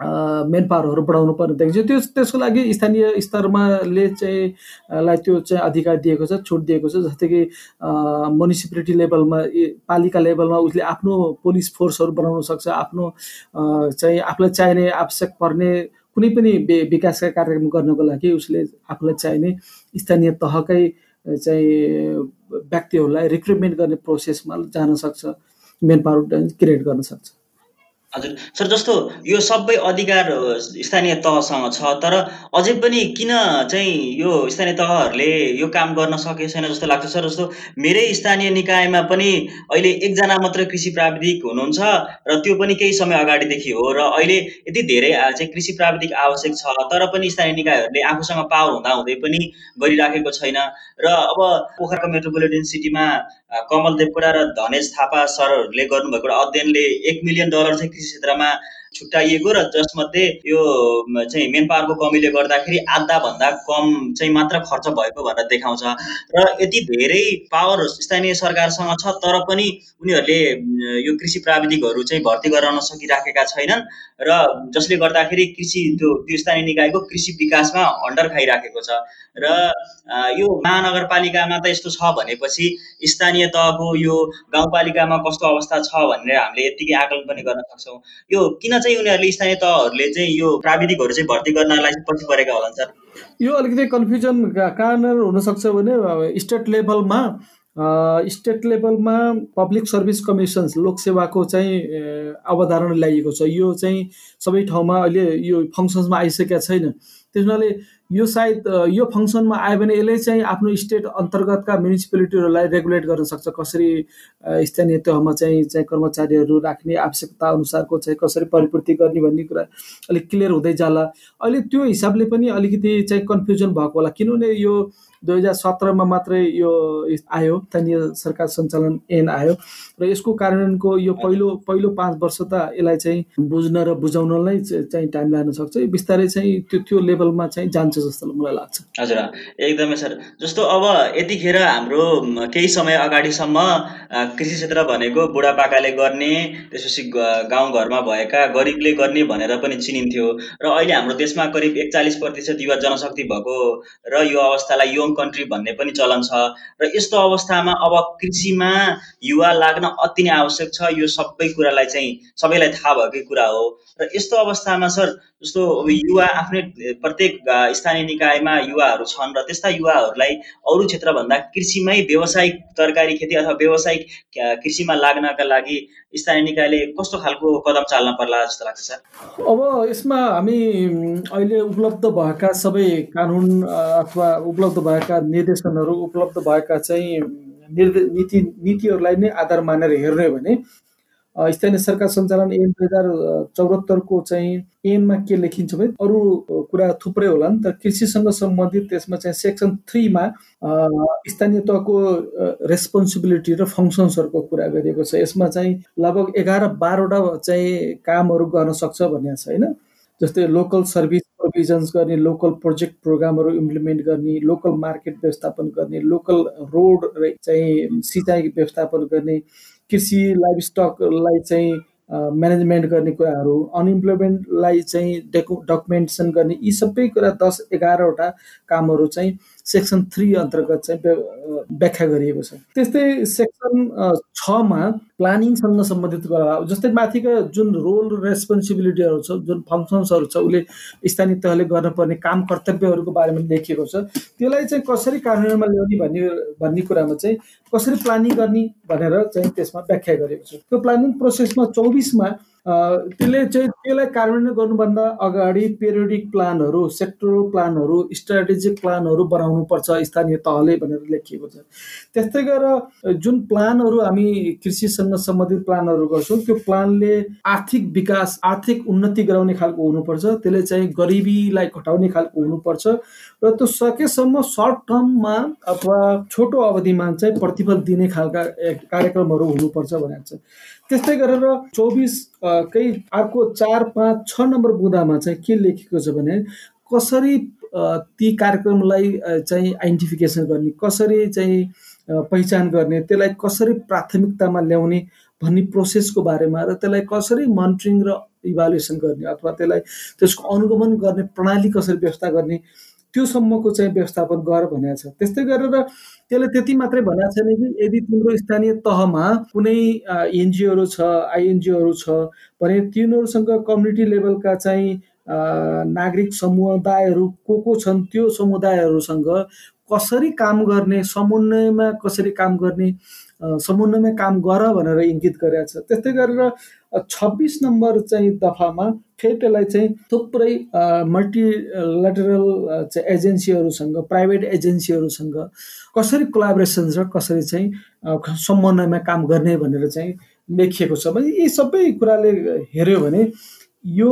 मेन पावरहरू बढाउनु पर्ने देखिन्छ। त्यो त्यसको लागि स्थानीय स्तरमा ले चाहिँ लाई त्यो चाहिँ अधिकार दिएको छ छुट दिएको छ जस्तै कि म्युनिसिपालिटी लेभलमा पालिका लेभलमा उसले आफ्नो पुलिस फोर्सहरू बनाउन सक्छ आफ्नो चाहिँ आफूलाई चाहिने आवश्यक पर्ने कुनै पनि विकासका कार्यक्रम गर्नको लागि उसले आफूलाई चाहिने स्थानीय तहकै चाहिँ व्यक्तिहरूलाई रिक्रुटमेन्ट गर्ने प्रोसेसमा जान सक्छ मेन पावर क्रिएट गर्न सक्छ। हजुर। सर जस्तो यो सबै अधिकार स्थानीय तहसँग छ तर अझै पनि किन चाहिँ यो स्थानीय तहहरूले यो काम गर्न सकेको छैन जस्तो लाग्छ? सर जस्तो मेरै स्थानीय निकायमा पनि अहिले एकजना मात्र कृषि प्राविधिक हुनुहुन्छ र त्यो पनि केही समय अगाडिदेखि हो र अहिले यति धेरै चाहिँ कृषि प्राविधिक आवश्यक छ तर पनि स्थानीय निकायहरूले आफूसँग पावर हुँदा हुँदै पनि गरिराखेको छैन। र अब पोखराको मेट्रोपोलिटन सिटीमा कमल देवकोटा र धनेश थापा सरहरूले गर्नुभएको एउटा अध्ययनले एक मिलियन डलर चाहिँ कृषि क्षेत्रमा छुट्याइएको र जसमध्ये यो चाहिँ मेन पावरको कमीले गर्दाखेरि आधा भन्दा कम चाहिँ मात्र खर्च भएको भनेर देखाउँछ। र यति धेरै पावर स्थानीय सरकारसँग छ तर पनि उनीहरूले यो कृषि प्राविधिकहरू चाहिँ भर्ती गराउन सकिराखेका छैनन् र जसले गर्दाखेरि कृषि त्यो त्यो स्थानीय निकायको कृषि विकासमा अन्डर खाइराखेको छ। र यो महानगरपालिकामा त यस्तो छ भनेपछि स्थानीय तहको यो गाउँपालिकामा कस्तो अवस्था छ भनेर हामीले यत्तिकै आकलन पनि गर्न सक्छौँ। यो किन चाहिँ उनीहरूले स्थानीय तहहरूले चाहिँ यो प्राविधिकहरू चाहिँ भर्ती गर्नलाई पछि परेका होला सर? यो अलिकति कन्फ्युजन कहाँनिर हुनसक्छ भने स्टेट लेभलमा स्टेट लेभलमा पब्लिक सर्भिस कमिसन्स लोकसेवाको चाहिँ अवधारणा ल्याइएको छ। यो चाहिँ सबै ठाउँमा अहिले यो फङ्सन्समा आइसकेका छैन। त्यस हुनाले यो सायद यो फङ्सनमा आयो भने यसले चाहिँ आफ्नो स्टेट अन्तर्गतका म्युनिसिपालिटीहरूलाई रेगुलेट गर्न सक्छ। कसरी स्थानीय तहमा चाहिँ चाहिँ कर्मचारीहरू राख्ने आवश्यकता अनुसारको चाहिँ कसरी परिपूर्ति गर्ने भन्ने कुरा अलिक क्लियर हुँदै जाला। अहिले त्यो हिसाबले पनि अलिकति चाहिँ कन्फ्युजन भएको होला। किनभने यो दुई हजार सत्रमा मात्रै यो आयो स्थानीय सरकार सञ्चालन ऐन आयो। र यसको कार्यान्वयनको यो पहिलो पहिलो पाँच वर्ष त यसलाई चाहिँ बुझ्न र बुझाउनलाई चाहिँ टाइम लाग्न सक्छ। बिस्तारै चाहिँ त्यो त्यो लेभलमा चाहिँ जान्छ जस्तो मलाई लाग्छ। हजुर एकदमै सर। जस्तो अब यतिखेर हाम्रो केही समय अगाडिसम्म कृषि क्षेत्र भनेको बुढापाकाले गर्ने त्यसपछि गाउँघरमा भएका गरिबले गर्ने भनेर पनि चिनिन्थ्यो। र अहिले हाम्रो देशमा करिब एकचालिस प्रतिशत युवा जनशक्ति भएको र यो अवस्थालाई कन्ट्री भन्ने पनि चलन छ। र यस्तो अवस्थामा अब कृषिमा युवा लाग्न अति नै आवश्यक छ। यो सबै कुरालाई चाहिँ सबैलाई थाहा भएकै कुरा हो। र यस्तो अवस्थामा सर जस्तो अब युवा आफ्नै प्रत्येक स्थानीय निकायमा युवाहरू छन् र त्यस्ता युवाहरूलाई अरू क्षेत्रभन्दा कृषिमै व्यावसायिक तरकारी खेती अथवा व्यावसायिक कृषिमा लाग्नका लागि स्थानीय निकायले कस्तो खालको कदम चाल्न पर्ला जस्तो लाग्छ सर? अब यसमा हामी अहिले उपलब्ध भएका सबै कानुन अथवा उपलब्ध भएका निर्देशनहरू उपलब्ध भएका चाहिँ निर्दे नीति नीतिहरूलाई नै आधार मानेर हेर्ने भने स्थानीय सरकार सञ्चालन ऐन दुई हजार चौहत्तरको चाहिँ ऐनमा के लेखिन्छ भने अरू कुरा थुप्रै होला नि त कृषिसँग सम्बन्धित त्यसमा चाहिँ सेक्सन थ्रीमा स्थानीय तहको रेस्पोन्सिबिलिटी र फङ्सन्सहरूको कुरा गरिएको छ। यसमा चाहिँ लगभग एघार बाह्रवटा चाहिँ कामहरू गर्न सक्छ भन्ने छ होइन? जस्तै लोकल सर्भिस प्रोभिजन्स गर्ने लोकल प्रोजेक्ट प्रोग्रामहरू इम्प्लिमेन्ट गर्ने लोकल मार्केट व्यवस्थापन गर्ने लोकल रोड चाहिँ सिँचाइ व्यवस्थापन गर्ने कृषि लाइफ स्टकलाई चाहिँ म्यानेजमेन्ट गर्ने कुराहरू अनइम्प्लोइमेन्टलाई चाहिँ डेको डकुमेन्टेसन गर्ने यी सबै कुरा दस एघारवटा कामहरू चाहिँ सेक्सन थ्री अन्तर्गत चाहिँ व्याख्या गरिएको छ। त्यस्तै सेक्सन छमा प्लानिङसँग सम्बन्धित कुरा जस्तै माथिका जुन रोल रेस्पोन्सिबिलिटीहरू छ जुन फङ्सन्सहरू छ उसले स्थानीय तहले गर्नुपर्ने काम कर्तव्यहरूको बारेमा लेखिएको छ। त्यसलाई चाहिँ कसरी कार्यान्वयनमा ल्याउने भन्ने भन्ने कुरामा चाहिँ कसरी प्लानिङ गर्ने भनेर चाहिँ त्यसमा व्याख्या गरेको छ। त्यो प्लानिङ प्रोसेसमा चौबिसमा त्यसले चाहिँ त्यसलाई कार्यान्वयन गर्नुभन्दा अगाडि पेरियोडिक प्लानहरू सेक्टरल प्लानहरू स्ट्राटेजिक प्लानहरू बनाउनु पर्छ स्थानीय तहले भनेर लेखिएको छ। त्यस्तै गरेर जुन प्लानहरू हामी कृषिसँग सम्बन्धित प्लानहरू गर्छौँ त्यो प्लानले आर्थिक विकास आर्थिक उन्नति गराउने खालको हुनुपर्छ। त्यसले चाहिँ गरिबीलाई घटाउने खालको हुनुपर्छ। र त्यो सकेसम्म सर्ट टर्ममा अथवा छोटो अवधिमा चाहिँ प्रतिफल दिने खालका कार्यक्रमहरू हुनुपर्छ भनेर छ। त्यस्तै गरेर चौबिस केही अर्को चार पाँच छ नम्बर बुँदामा चाहिँ के लेखेको छ भने कसरी ती कार्यक्रमलाई चाहिँ आइडेन्टिफिकेसन गर्ने कसरी चाहिँ पहिचान गर्ने त्यसलाई कसरी प्राथमिकतामा ल्याउने भन्ने प्रोसेसको बारेमा र त्यसलाई कसरी मोनिटरिङ र इभालुएसन गर्ने अथवा त्यसलाई त्यसको अनुगमन गर्ने प्रणाली कसरी व्यवस्था गर्ने त्योसम्मको चाहिँ व्यवस्थापन गर भनेको छ। त्यस्तै गरेर त्यसले त्यति मात्रै भनेको छैन कि यदि तिम्रो स्थानीय तहमा कुनै एनजिओहरू छ आइएनजिओहरू छ भने तिनीहरूसँग कम्युनिटी लेभलका चाहिँ नागरिक समुदायहरू को को छन् त्यो समुदायहरूसँग कसरी काम गर्ने समन्वयमा कसरी काम गर्ने समन्वयमा काम गर भनेर इङ्गित गरेका छ त्यस्तै गरेर छब्बिस नम्बर चाहिँ दफामा फेरि त्यसलाई चाहिँ थुप्रै मल्टिलेटरल चाहिँ एजेन्सीहरूसँग प्राइभेट एजेन्सीहरूसँग कसरी कोलाबोरेसन छ कसरी चाहिँ समन्वयमा काम गर्ने भनेर चाहिँ लेखिएको छ। भने यी सबै कुराले हेऱ्यो भने यो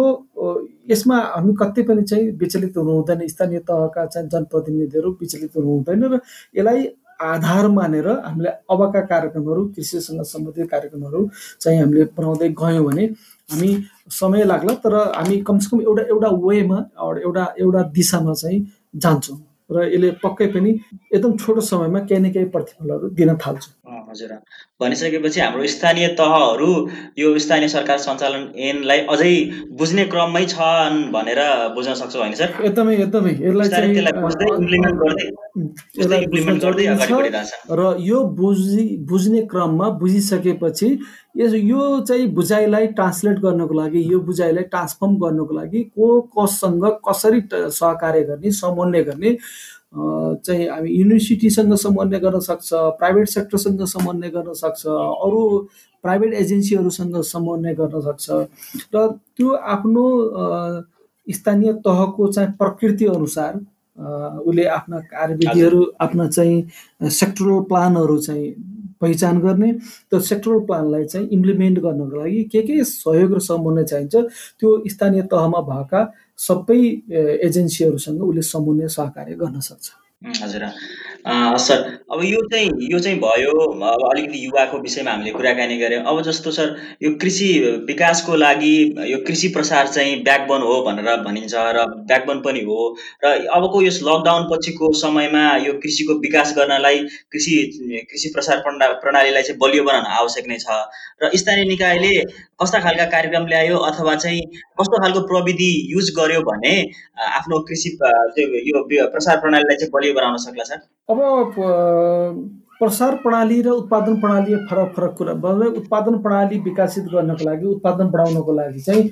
यसमा हामी कतै पनि चाहिँ विचलित हुनु हुँदैन स्थानीय तहका चाहिँ जनप्रतिनिधिहरू विचलित हुनु हुँदैन र यसलाई आधार मानेर हामीले अबका कार्यक्रमहरू कृषिसँग सम्बन्धित कार्यक्रमहरू चाहिँ हामीले बनाउँदै गयौँ भने हामी समय लाग्ला तर हामी कमसेकम एउटा एउटा वेमा एउटा एउटा दिशामा चाहिँ जान्छौँ। र यसले पक्कै पनि एकदम छोटो समयमा केही न केही प्रतिफलहरू दिन थाल्छ। हजुर। भनिसकेपछि हाम्रो स्थानीय तहहरू यो स्थानीय सरकार सञ्चालन ऐनलाई अझै बुझ्ने क्रममै छन् भनेर बुझ्न सक्छौँ होइन सर? एकदमै एकदमै। यसलाई र यो बुझि बुझ्ने क्रममा बुझिसकेपछि यो चाहिँ बुझाइलाई ट्रान्सलेट गर्नको लागि यो बुझाइलाई ट्रान्सफर्म गर्नको लागि को कससँग कसरी सहकार्य गर्ने समन्वय गर्ने चाहिँ हामी युनिभर्सिटीसँग समन्वय गर्न सक्छ प्राइभेट सेक्टरसँग समन्वय गर्न सक्छ अरू प्राइभेट एजेन्सीहरूसँग समन्वय गर्न सक्छ। र त्यो आफ्नो स्थानीय तहको चाहिँ प्रकृति अनुसार उसले आफ्ना कार्यविधिहरू आफ्ना चाहिँ सेक्टरल प्लानहरू चाहिँ पहिचान गर्ने त्यो सेक्टरल प्लानलाई चाहिँ इम्प्लिमेन्ट गर्नको लागि के के सहयोग र समन्वय चाहिन्छ त्यो स्थानीय तहमा भएका सबै एजेन्सीहरूसँग उसले समन्वय सहकार्य गर्न सक्छ। हजुर। सर अब यो चाहिँ यो चाहिँ भयो अब अलिकति युवाको विषयमा हामीले कुराकानी गऱ्यौँ। अब जस्तो सर यो कृषि विकासको लागि यो कृषि प्रसार चाहिँ ब्याकबोन हो भनेर भनिन्छ र ब्याकबोन पनि हो। र अबको यस लकडाउन पछिको समयमा यो कृषिको विकास गर्नलाई कृषि कृषि प्रसार प्रणा प्रणालीलाई चाहिँ बलियो बनाउन आवश्यक नै छ। र स्थानीय निकायले कस्ता खालका कार्यक्रम ल्यायो अथवा चाहिँ कस्तो खालको प्रविधि युज गर्यो भने आफ्नो कृषि यो प्रसार प्रणालीलाई चाहिँ बलियो बनाउन सक्ला सर? अब प्रसार प्रणाली र उत्पादन प्रणाली फरक फरक कुरा उत्पादन प्रणाली विकसित गर्नको लागि उत्पादन बढाउनको लागि चाहिँ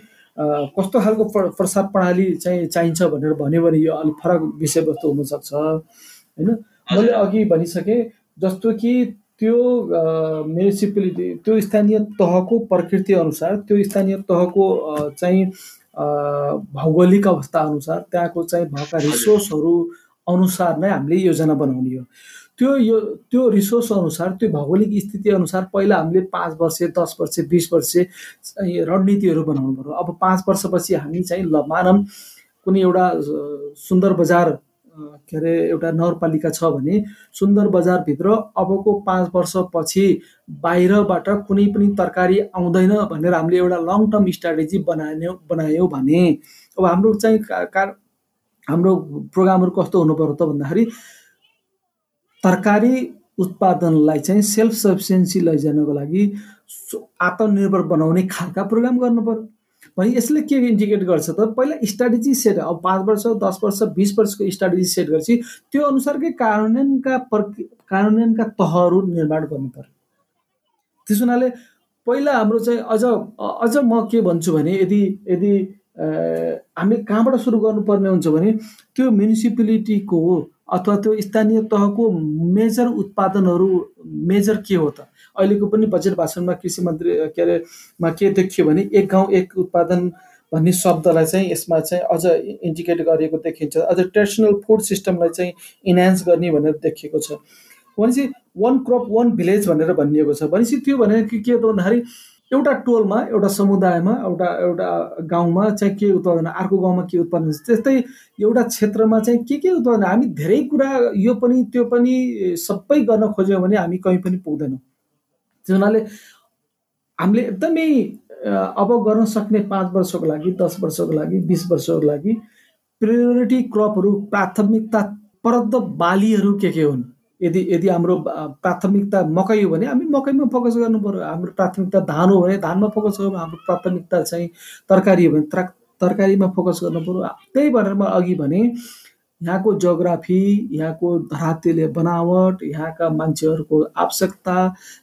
कस्तो खालको प्रसार प्रणाली चाहिँ चाहिन्छ भनेर भन्यो भने यो अलिक फरक विषयवस्तु हुनसक्छ होइन? मैले अघि भनिसकेँ जस्तो कि त्यो म्युनिसिपालिटी त्यो स्थानीय तहको प्रकृति अनुसार त्यो स्थानीय तहको चाहिँ भौगोलिक अवस्था अनुसार त्यहाँको चाहिँ भएका रिसोर्सहरू अनुसार नै हामीले योजना बनाउने हो। त्यो यो त्यो रिसोर्स अनुसार त्यो भौगोलिक स्थिति अनुसार पहिला हामीले पाँच वर्ष दस वर्ष बिस वर्ष रणनीतिहरू बनाउनु पर्यो अब पाँच वर्षपछि हामी चाहिँ ल मानव कुनै एउटा सुन्दर बजार के अरे एउटा नगरपालिका छ भने सुन्दर बजारभित्र अबको पाँच वर्षपछि बाहिरबाट कुनै पनि तरकारी आउँदैन भनेर हामीले एउटा लङ टर्म स्ट्राटेजी बनायौँ बनायौँ भने अब हाम्रो चाहिँ कार हाम्रो प्रोग्रामहरू कस्तो हुनु पर्यो त भन्दाखेरि तरकारी उत्पादनलाई चाहिँ सेल्फ सफिसियन्सी लैजानको लागि आत्मनिर्भर बनाउने खालका प्रोग्राम गर्नु पर्यो। भने यसले के इन्डिकेट गर्छ त पहिला स्ट्राटेजी सेट अब पाँच वर्ष दस वर्ष बिस वर्षको स्ट्राटेजी सेट गरेपछि त्यो अनुसारकै कार्यान्वयनका प्रक कार्यान्वयनका तहहरू निर्माण गर्नु पर्यो। त्यस हुनाले पहिला हाम्रो चाहिँ अझ अझ म के भन्छु भने यदि यदि हामी कहाँबाट सुरु गर्नुपर्ने हुन्छ भने त्यो म्युनिसिपालिटीको अथवा त्यो स्थानीय तहको मेजर उत्पादनहरू मेजर के हो त? अहिलेको पनि बजेट भाषणमा कृषि मन्त्री के अरे मा के देखियो भने एक गाउँ एक उत्पादन भन्ने शब्दलाई चाहिँ यसमा चाहिँ अझ इन्डिकेट गरिएको देखिन्छ। अझ ट्रेडिसनल फुड सिस्टमलाई चाहिँ इन्हान्स गर्ने भनेर देखिएको छ। भनेपछि वान क्रप वान भिलेज भनेर भनिएको छ। भनेपछि त्यो भनेर के हो त भन्दाखेरि एउटा टोलमा एउटा समुदायमा एउटा एउटा गाउँमा चाहिँ के उत्पादन अर्को गाउँमा के उत्पादन त्यस्तै एउटा क्षेत्रमा चाहिँ के के उत्पादन हामी धेरै कुरा यो पनि त्यो पनि सबै गर्न खोज्यौँ भने हामी कहीँ पनि पुग्दैनौँ। त्यस हुनाले हामीले एकदमै अब गर्न सक्ने पाँच वर्षको लागि दस वर्षको लागि बिस वर्षको लागि प्रियोरिटी क्रपहरू प्राथमिकता प्रद बालीहरू के के हुन्? यदि यदि हाम्रो प्राथमिकता मकै हो भने हामी मकैमा फोकस गर्नु पऱ्यो हाम्रो प्राथमिकता धान हो भने धानमा फोकस गर्नु हाम्रो प्राथमिकता चाहिँ तरकारी हो भने तरकारीमा फोकस गर्नु पऱ्यो त्यही भनेर म अघि भने यहाँको जोग्राफी यहाँको धरातेले बनावट यहाँका मान्छेहरूको आवश्यकता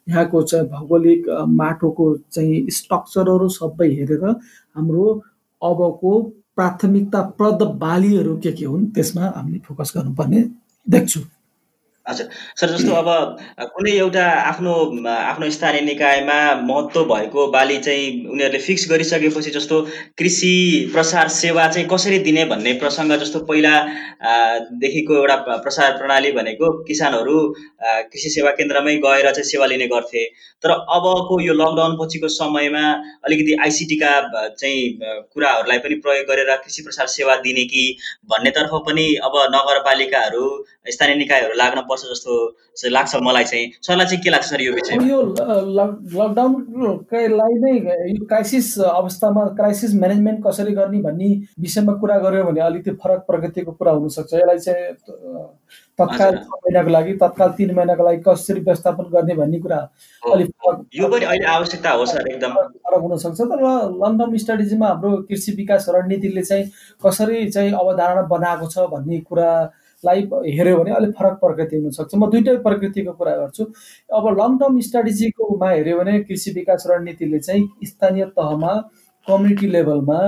यहाँको चाहिँ भौगोलिक माटोको चाहिँ स्ट्रक्चरहरू सबै हेरेर हाम्रो अबको प्राथमिकता प्रद बालीहरू के के हुन् त्यसमा हामीले फोकस गर्नुपर्ने देख्छु। हजुर। सर जस्तो अब कुनै एउटा आफ्नो आफ्नो स्थानीय निकायमा महत्त्व भएको बाली चाहिँ उनीहरूले फिक्स गरिसकेपछि जस्तो कृषि प्रसार सेवा चाहिँ कसरी दिने भन्ने प्रसङ्ग जस्तो पहिला देखिको एउटा प्रसार प्रणाली भनेको किसानहरू कृषि सेवा केन्द्रमै गएर चाहिँ सेवा लिने गर्थे। तर अबको यो लकडाउन पछिको समयमा अलिकति आइसिटीका चाहिँ कुराहरूलाई पनि प्रयोग गरेर कृषि प्रसार सेवा दिने कि भन्नेतर्फ पनि अब नगरपालिकाहरू स्थानीय निकायहरू लाग्न पर्छ जस्तो लाग्छ मलाई चाहिँ। सरलाई चाहिँ के लाग्छ सर यो विषय यो लकडाउनलाई नै यो क्राइसिस अवस्थामा क्राइसिस म्यानेजमेन्ट कसरी गर्ने भन्ने विषयमा कुरा गऱ्यो भने अलिकति फरक प्रगतिको कुरा हुनसक्छ। यसलाई चाहिँ तत्काल छ महिनाको लागि तत्काल तिन महिनाको लागि कसरी व्यवस्थापन गर्ने भन्ने कुरा अलिक यो पनि अहिले आवश्यकता हो सर एकदम। फरक हुनसक्छ। तर लङ टर्म स्ट्राटेजीमा हाम्रो कृषि विकास रणनीतिले चाहिँ कसरी चाहिँ अवधारणा बनाएको छ भन्ने कुरा लाई हेऱ्यो भने अलिक फरक प्रकृति हुनसक्छ। म दुइटै प्रकृतिको कुरा गर्छु। अब लङ टर्म स्ट्राटेजीकोमा हेऱ्यो भने कृषि विकास रणनीतिले चाहिँ स्थानीय तहमा कम्युनिटी लेभलमा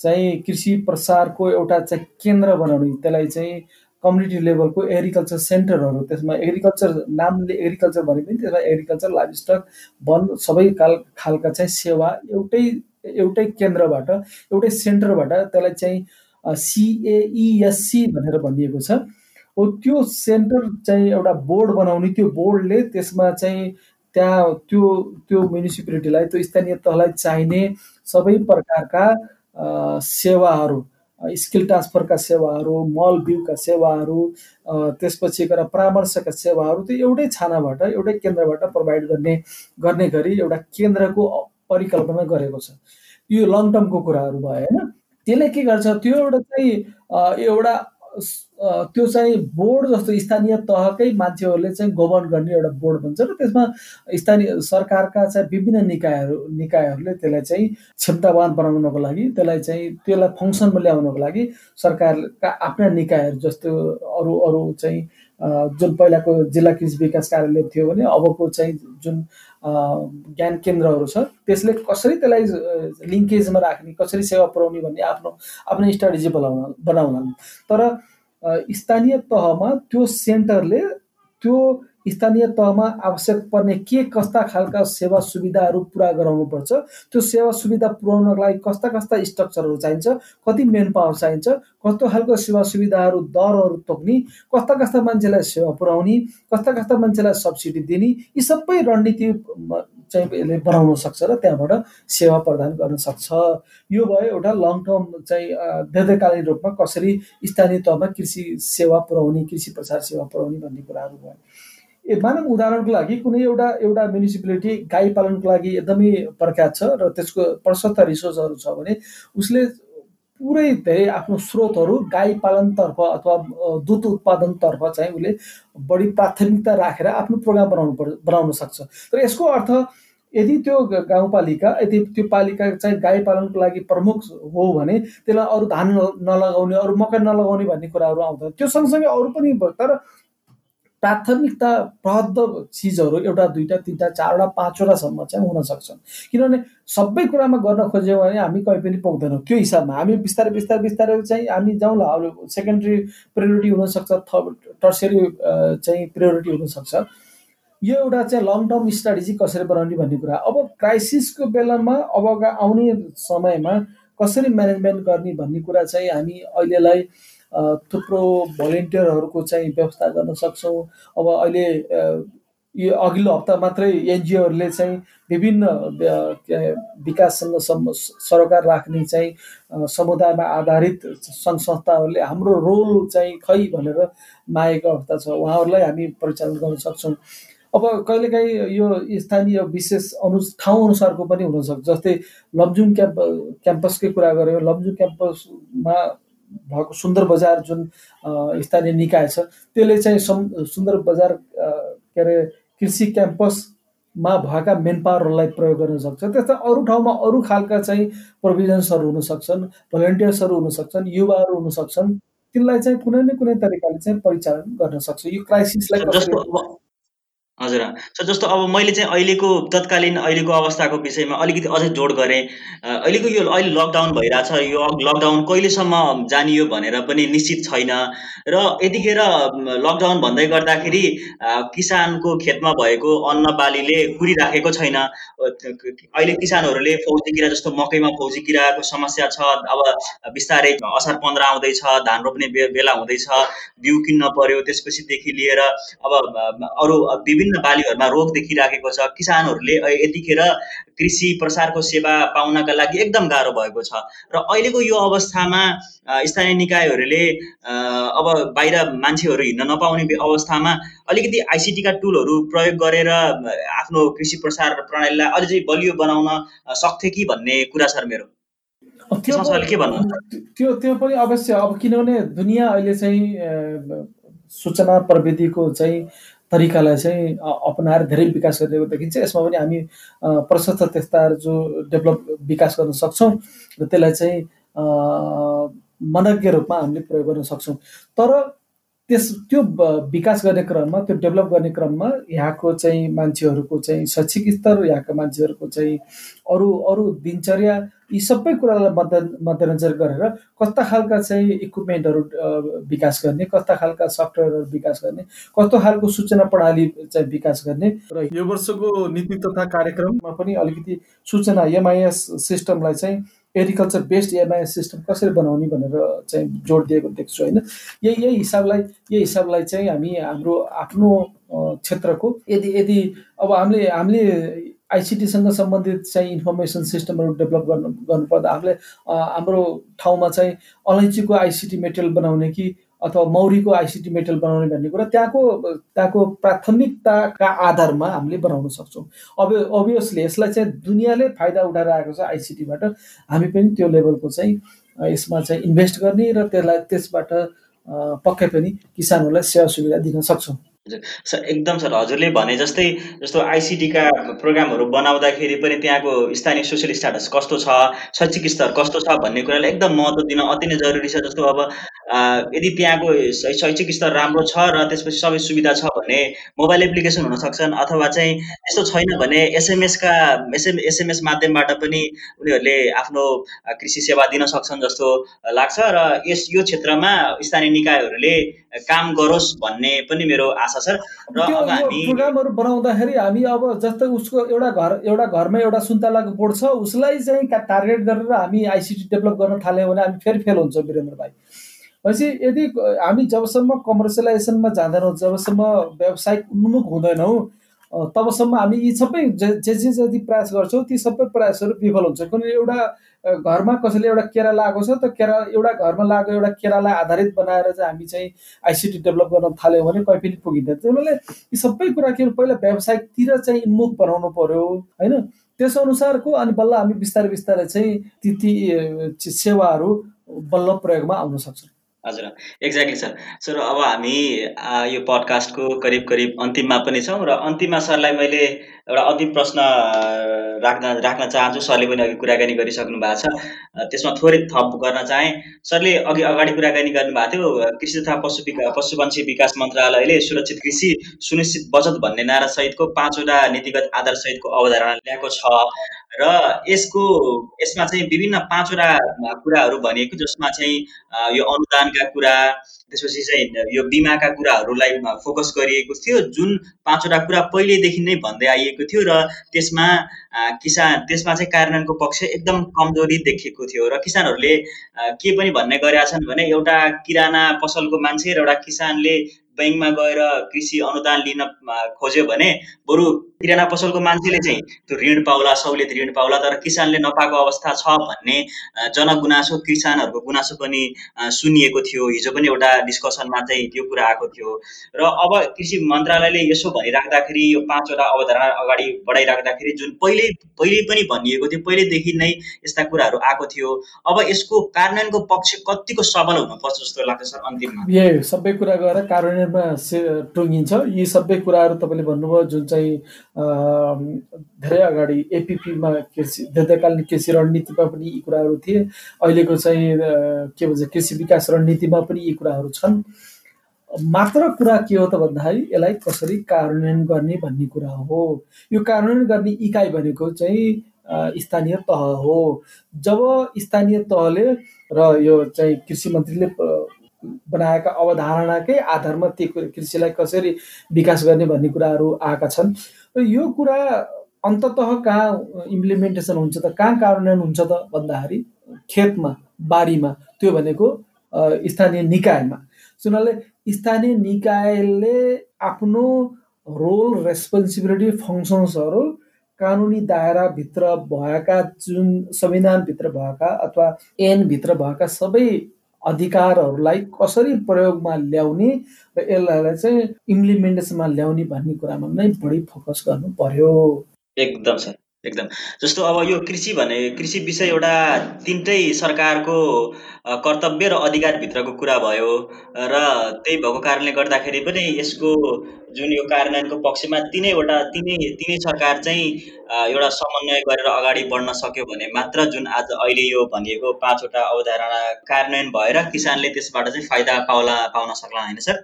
चाहिँ कृषि प्रसारको एउटा चाहिँ केन्द्र बनाउने त्यसलाई चाहिँ कम्युनिटी लेभलको एग्रिकल्चर सेन्टरहरू त्यसमा एग्रिकल्चर नामले एग्रिकल्चर भने पनि त्यसमा एग्रिकल्चर लाइफ स्टक वन सबै काल खालका चाहिँ सेवा एउटै एउटै केन्द्रबाट एउटै सेन्टरबाट त्यसलाई चाहिँ सिएइएससी भनेर भनिएको छ। हो त्यो सेन्टर चाहिँ एउटा बोर्ड बनाउने त्यो बोर्डले त्यसमा चाहिँ त्यहाँ त्यो त्यो म्युनिसिपालिटीलाई त्यो स्थानीय तहलाई चाहिने सबै प्रकारका सेवाहरू स्किल ट्रान्सफरका सेवाहरू मल बिउका सेवाहरू त्यसपछि गएर परामर्शका सेवाहरू त्यो एउटै छानाबाट एउटै केन्द्रबाट प्रोभाइड गर्ने गर्ने गरी एउटा केन्द्रको परिकल्पना गरेको छ। यो लङ टर्मको कुराहरू भयो होइन? त्यसले के गर्छ त्यो एउटा चाहिँ एउटा त्यो चाहिँ बोर्ड जस्तो स्थानीय तहकै मान्छेहरूले चाहिँ गभर्न गर्ने एउटा बोर्ड भन्छ र त्यसमा स्थानीय सरकारका चाहिँ विभिन्न निकायहरू निकायहरूले त्यसलाई चाहिँ क्षमतावान बनाउनको लागि त्यसलाई चाहिँ त्यसलाई फङ्सनमा ल्याउनको लागि सरकारका आफ्ना निकायहरू जस्तो अरू अरू चाहिँ जुन पहिलाको जिल्ला कृषि विकास कार्यालय थियो भने अबको चाहिँ जुन ज्ञान केन्द्रहरू छ त्यसले कसरी त्यसलाई लिङ्केजमा राख्ने कसरी सेवा पुऱ्याउने भन्ने आफ्नो आफ्नो स्ट्राटेजी बनाउन बनाउन तर स्थानीय तहमा त्यो सेन्टरले त्यो स्थानीय तहमा आवश्यक पर्ने के कस्ता खालका सेवा सुविधाहरू पुरा गराउनुपर्छ? त्यो सेवा सुविधा पुर्याउनको लागि कस्ता कस्ता स्ट्रक्चरहरू चाहिन्छ? कति मेन पावर चाहिन्छ? कस्तो खालको सेवा सुविधाहरू दरहरू तोक्ने? कस्ता कस्ता मान्छेलाई सेवा पुऱ्याउने? कस्ता कस्ता मान्छेलाई सब्सिडी दिने? यी सबै रणनीति चाहिँ यसले बनाउन सक्छ र त्यहाँबाट सेवा प्रदान गर्न सक्छ। यो भयो एउटा लङ टर्म चाहिँ दीर्घकालीन रूपमा कसरी स्थानीय तहमा कृषि सेवा पुऱ्याउने कृषि प्रसार सेवा पुऱ्याउने भन्ने कुराहरू भयो। मानव उदाहरणको लागि कुनै एउटा एउटा म्युनिसिपालिटी गाई पालनको लागि एकदमै प्रख्यात छ र त्यसको प्रशस्त रिसोर्सहरू छ भने उसले पुरै धेरै आफ्नो स्रोतहरू गाई पालनतर्फ अथवा दुध उत्पादनतर्फ चाहिँ उसले बढी प्राथमिकता राखेर आफ्नो प्रोग्राम बनाउनु पर्छ बनाउन सक्छ। तर यसको अर्थ यदि त्यो गाउँपालिका यदि त्यो पालिका चाहिँ गाई पालनको लागि प्रमुख हो भने त्यसलाई अरू धान नलगाउने अरू मकै नलगाउने भन्ने कुराहरू आउँदैन त्यो सँगसँगै अरू पनि तर प्राथमिकता प्रहद्ध चिजहरू एउटा दुईवटा तिनवटा चारवटा पाँचवटासम्म चाहिँ हुन सक्छन्। किनभने सबै कुरामा गर्न खोज्यौँ भने हामी कहीँ पनि पुग्दैनौँ। त्यो हिसाबमा हामी बिस्तारै बिस्तारै बिस्तारै चाहिँ हामी जाउँला अब सेकेन्ड्री प्रियोरिटी हुनसक्छ थर्ड टर्सरी चाहिँ प्रियोरिटी हुनसक्छ। यो एउटा चाहिँ लङ टर्म स्ट्राटेजी कसरी बनाउने भन्ने कुरा। अब क्राइसिसको बेलामा अब आउने समयमा कसरी म्यानेजमेन्ट गर्ने भन्ने कुरा चाहिँ हामी अहिलेलाई थुप्रो भलिन्टियरहरूको चाहिँ व्यवस्था गर्न सक्छौँ। अब अहिले यो अघिल्लो हप्ता मात्रै एनजिओहरूले चाहिँ विभिन्न विकाससँग सम सरोकार राख्ने चाहिँ समुदायमा आधारित सङ्घ संस्थाहरूले हाम्रो रोल चाहिँ खै भनेर मागेको अवस्था छ उहाँहरूलाई हामी परिचालन गर्न सक्छौँ। अब कहिलेकाहीँ यो स्थानीय विशेष अनु ठाउँ अनुसारको पनि हुनसक्छ जस्तै लमजुङ क्याम्प क्याम्पसकै कुरा गऱ्यो लमजुङ क्याम्पसमा भएको सुन्दर बजार जुन स्थानीय निकाय छ त्यसले चाहिँ सुन्दर बजार के अरे कृषि क्याम्पसमा भएका मेन पावरहरूलाई प्रयोग गर्न सक्छ। त्यस्तै अरू ठाउँमा अरू खालका चाहिँ प्रोभिजन्सहरू हुनसक्छन् भलिन्टियर्सहरू हुनसक्छन् युवाहरू हुनसक्छन् तिनलाई चाहिँ कुनै न कुनै तरिकाले चाहिँ परिचालन गर्न सक्छ। यो क्राइसिसलाई हजुर। सो जस्तो अब मैले चाहिँ अहिलेको तत्कालीन अहिलेको अवस्थाको विषयमा अलिकति अझै जोड गरेँ। अहिलेको यो अहिले लकडाउन भइरहेछ यो लकडाउन कहिलेसम्म जानियो भनेर पनि निश्चित छैन। र यतिखेर लकडाउन भन्दै गर्दाखेरि किसानको खेतमा भएको अन्न बालीले कुरिराखेको छैन। अहिले किसानहरूले फौजी किरा जस्तो मकैमा फौजी किराको समस्या छ। अब बिस्तारै असार पन्ध्र आउँदैछ धान रोप्ने बेला हुँदैछ बिउ किन्न पर्यो त्यसपछिदेखि लिएर अब अरू विभिन्न विभिन्न बालीहरूमा रोग देखिराखेको छ। किसानहरूले यतिखेर कृषि प्रसारको सेवा पाउनका लागि एकदम गाह्रो भएको छ। र अहिलेको यो अवस्थामा स्थानीय निकायहरूले अब बाहिर मान्छेहरू हिँड्न नपाउने अवस्थामा अलिकति आइसिटीका टुलहरू प्रयोग गरेर आफ्नो कृषि प्रसार प्रणालीलाई अझै चाहिँ बलियो बनाउन सक्थे कि भन्ने कुरा छ मेरो? त्यो त्यो पनि अवश्य अब किनभने दुनियाँ अहिले चाहिँ सूचना प्रविधिको चाहिँ तरिकालाई चाहिँ अपनाएर धेरै विकास गरिरहेको देखिन्छ यसमा पनि हामी प्रशस्त त्यस्ताहरू जो डेभलप विकास गर्न सक्छौँ र त्यसलाई चाहिँ मनज्ञ रूपमा हामीले प्रयोग गर्न सक्छौँ। तर त्यस त्यो विकास गर्ने क्रममा त्यो डेभलप गर्ने क्रममा यहाँको चाहिँ मान्छेहरूको चाहिँ शैक्षिक स्तर यहाँका मान्छेहरूको चाहिँ अरू अरू दिनचर्या यी सबै कुरालाई मध्य मध्यनजर गरेर कस्ता खालका चाहिँ इक्विपमेन्टहरू विकास गर्ने कस्ता खालका सफ्टवेयरहरू विकास गर्ने कस्तो खालको सूचना प्रणाली चाहिँ विकास गर्ने र यो वर्षको नीति तथा कार्यक्रममा पनि अलिकति सूचना एमआइएस सिस्टमलाई चाहिँ एग्रिकल्चर बेस्ड एमआइएस सिस्टम कसरी बनाउने भनेर चाहिँ जोड दिएको देख्छु होइन। यही यही हिसाबलाई यही हिसाबलाई चाहिँ हामी हाम्रो आफ्नो क्षेत्रको यदि यदि अब हामीले हामीले आइसिटीसँग सम्बन्धित चाहिँ इन्फर्मेसन सिस्टमहरू डेभलप गर्नु गर्नुपर्दा आफूले हाम्रो ठाउँमा चाहिँ अलैँचीको आइसिटी मेटेरियल बनाउने कि अथवा मौरीको आइसिटी मेटेरियल बनाउने भन्ने कुरा त्यहाँको त्यहाँको प्राथमिकताका आधारमा हामीले बनाउन सक्छौँ। अब अभियसली यसलाई चाहिँ दुनियाँले फाइदा उठाएर आएको छ आइसिटीबाट हामी पनि त्यो लेभलको चाहिँ यसमा चाहिँ इन्भेस्ट गर्ने र त्यसलाई त्यसबाट पक्कै पनि किसानहरूलाई सेवा सुविधा दिन सक्छौँ। सर एकदम सर हजुरले भने जस्तै जस्तो आइसिटीका प्रोग्रामहरू बनाउँदाखेरि पनि त्यहाँको स्थानीय सोसियल स्टाटस कस्तो छ शैक्षिक स्तर कस्तो छ भन्ने कुरालाई एकदम महत्त्व दिन अति नै जरुरी छ जस्तो अब यदि त्यहाँको शैक्षिक स्तर राम्रो छ र त्यसपछि सबै सुविधा छ भने मोबाइल एप्लिकेसन हुन सक्छन् अथवा चाहिँ यस्तो छैन भने एसएमएसका एसएम एसएमएस माध्यमबाट पनि उनीहरूले आफ्नो कृषि सेवा दिन सक्छन् जस्तो लाग्छ र यस यो क्षेत्रमा स्थानीय निकायहरूले काम गरोस् भन्ने पनि मेरो आशा छ र अब हामी प्रोग्रामहरू बनाउँदाखेरि हामी अब जस्तै उसको एउटा घर एउटा घरमा एउटा सुन्तलाको बोर्ड छ उसलाई चाहिँ टार्गेट गरेर हामी आइसिटी डेभलप गर्न थाल्यौँ भने हामी फेरि फेल हुन्छौँ वीरेन्द्र भाइ। भनेपछि यदि हामी जबसम्म कमर्सियलाइजेसनमा जाँदैनौँ जबसम्म व्यावसायिक उन्मुख हुँदैनौँ तबसम्म हामी यी सबै जे जे जति प्रयास गर्छौँ ती सबै प्रयासहरू विफल हुन्छ। किनभने एउटा घरमा कसैले एउटा केरा लगाएको छ त केरा एउटा घरमा लागेको एउटा केरालाई आधारित बनाएर चाहिँ हामी चाहिँ आइसिटी डेभलप गर्न थाल्यौँ भने कहीँ पनि पुगिँदैन। त्यही यी सबै कुरा के पहिला व्यावसायिकतिर चाहिँ इन्मुख बनाउनु पर्यो होइन? त्यस अनुसारको अनि बल्ल हामी बिस्तारै बिस्तारै चाहिँ ती ती सेवाहरू बल्ल प्रयोगमा आउन सक्छौँ। हजुर एक्ज्याक्टली सर सर अब हामी यो पडकास्टको करिब करिब अन्तिममा पनि छौँ र अन्तिममा सरलाई मैले एउटा अन्तिम प्रश्न राख्न राख्न चाहन्छु। सरले पनि अघि कुराकानी गरिसक्नु भएको छ। त्यसमा थोरै थप गर्न चाहेँ। सरले अघि अगाडि कुराकानी गर्नुभएको थियो कृषि तथा पशु विकास पशुपन्छी विकास मन्त्रालयले सुरक्षित कृषि सुनिश्चित बचत भन्ने नारासहितको पाँचवटा नीतिगत आधारसहितको अवधारणा ल्याएको छ। र यसको यसमा चाहिँ विभिन्न पाँचवटा कुराहरू भनिएको जसमा चाहिँ यो अनुदानका कुरा त्यसपछि चाहिँ यो बिमाका कुराहरूलाई फोकस गरिएको थियो। जुन पाँचवटा कुरा पहिलेदेखि नै भन्दै आइएको थियो र त्यसमा किसान त्यसमा चाहिँ कार्यान्वयनको पक्ष एकदम कमजोरी देखिएको थियो र किसानहरूले के पनि भन्ने गरेका छन् भने एउटा किराना पसलको मान्छे र एउटा किसानले ब्याङ्कमा गएर कृषि अनुदान लिन खोज्यो भने बरु किराना पसलको मान्छेले चाहिँ त्यो ऋण पाउला सहुलियत ऋण पाउला तर किसानले नपाएको अवस्था छ भन्ने जनगुनासो किसानहरूको गुनासो पनि सुनिएको थियो। हिजो पनि एउटा डिस्कसनमा चाहिँ त्यो कुरा आएको थियो। र अब कृषि मन्त्रालयले यसो भनिराख्दाखेरि यो पाँचवटा अवधारणा अगाडि बढाइराख्दाखेरि जुन पहिले पहिले पनि भनिएको थियो पहिलेदेखि नै यस्ता कुराहरू आएको थियो। अब यसको कार्यान्वयनको पक्ष कतिको सबल हुनुपर्छ जस्तो लाग्छ सर अन्तिममा? सबै कुरा गरेर कार्यान्वयनमा टुङ्गिन्छ। यी सबै कुराहरू तपाईँले भन्नुभयो जुन चाहिँ धेरै अगाडि एपिपीमा कृषि दीर्घकालीन कृषि रणनीतिमा पनि यी कुराहरू थिए। अहिलेको चाहिँ के भन्छ कृषि विकास रणनीतिमा पनि यी कुराहरू छन्। मात्र कुरा के हो त भन्दाखेरि यसलाई कसरी कार्यान्वयन गर्ने भन्ने कुरा हो। यो कार्यान्वयन गर्ने इकाइ भनेको चाहिँ स्थानीय तह हो। जब स्थानीय तहले र यो चाहिँ कृषि मन्त्रीले बनाएका अवधारणाकै आधारमा ती कृषिलाई कसरी विकास गर्ने भन्ने कुराहरू आएका छन्। र यो कुरा अन्तत कहाँ इम्प्लिमेन्टेसन हुन्छ त कहाँ कार्यान्वयन हुन्छ त भन्दाखेरि खेतमा बारीमा त्यो भनेको स्थानीय निकायमा। सुनाले स्थानीय निकायले आफ्नो रोल रेस्पोन्सिबिलिटी फङ्सन्सहरू कानुनी दायराभित्र भएका जुन संविधानभित्र भएका अथवा एनभित्र भएका सबै अधिकारहरूलाई कसरी प्रयोगमा ल्याउने र यसलाई चाहिँ इम्प्लिमेन्टेसनमा ल्याउने भन्ने कुरामा नै बढी फोकस गर्नु पर्यो। एकदम सर। एकदम। जस्तो अब यो कृषि भने कृषि विषय एउटा तिनटै सरकारको कर्तव्य र अधिकारभित्रको कुरा भयो र त्यही भएको कारणले गर्दाखेरि पनि यसको जुन यो कार्यान्वयनको पक्षमा तिनैवटा तिनै तिनै सरकार चाहिँ एउटा समन्वय गरेर अगाडि बढ्न सक्यो भने मात्र जुन आज अहिले यो भनिएको पाँचवटा अवधारणा कार्यान्वयन भएर किसानले त्यसबाट चाहिँ फाइदा पाउला पाउन सक्ला होइन सर?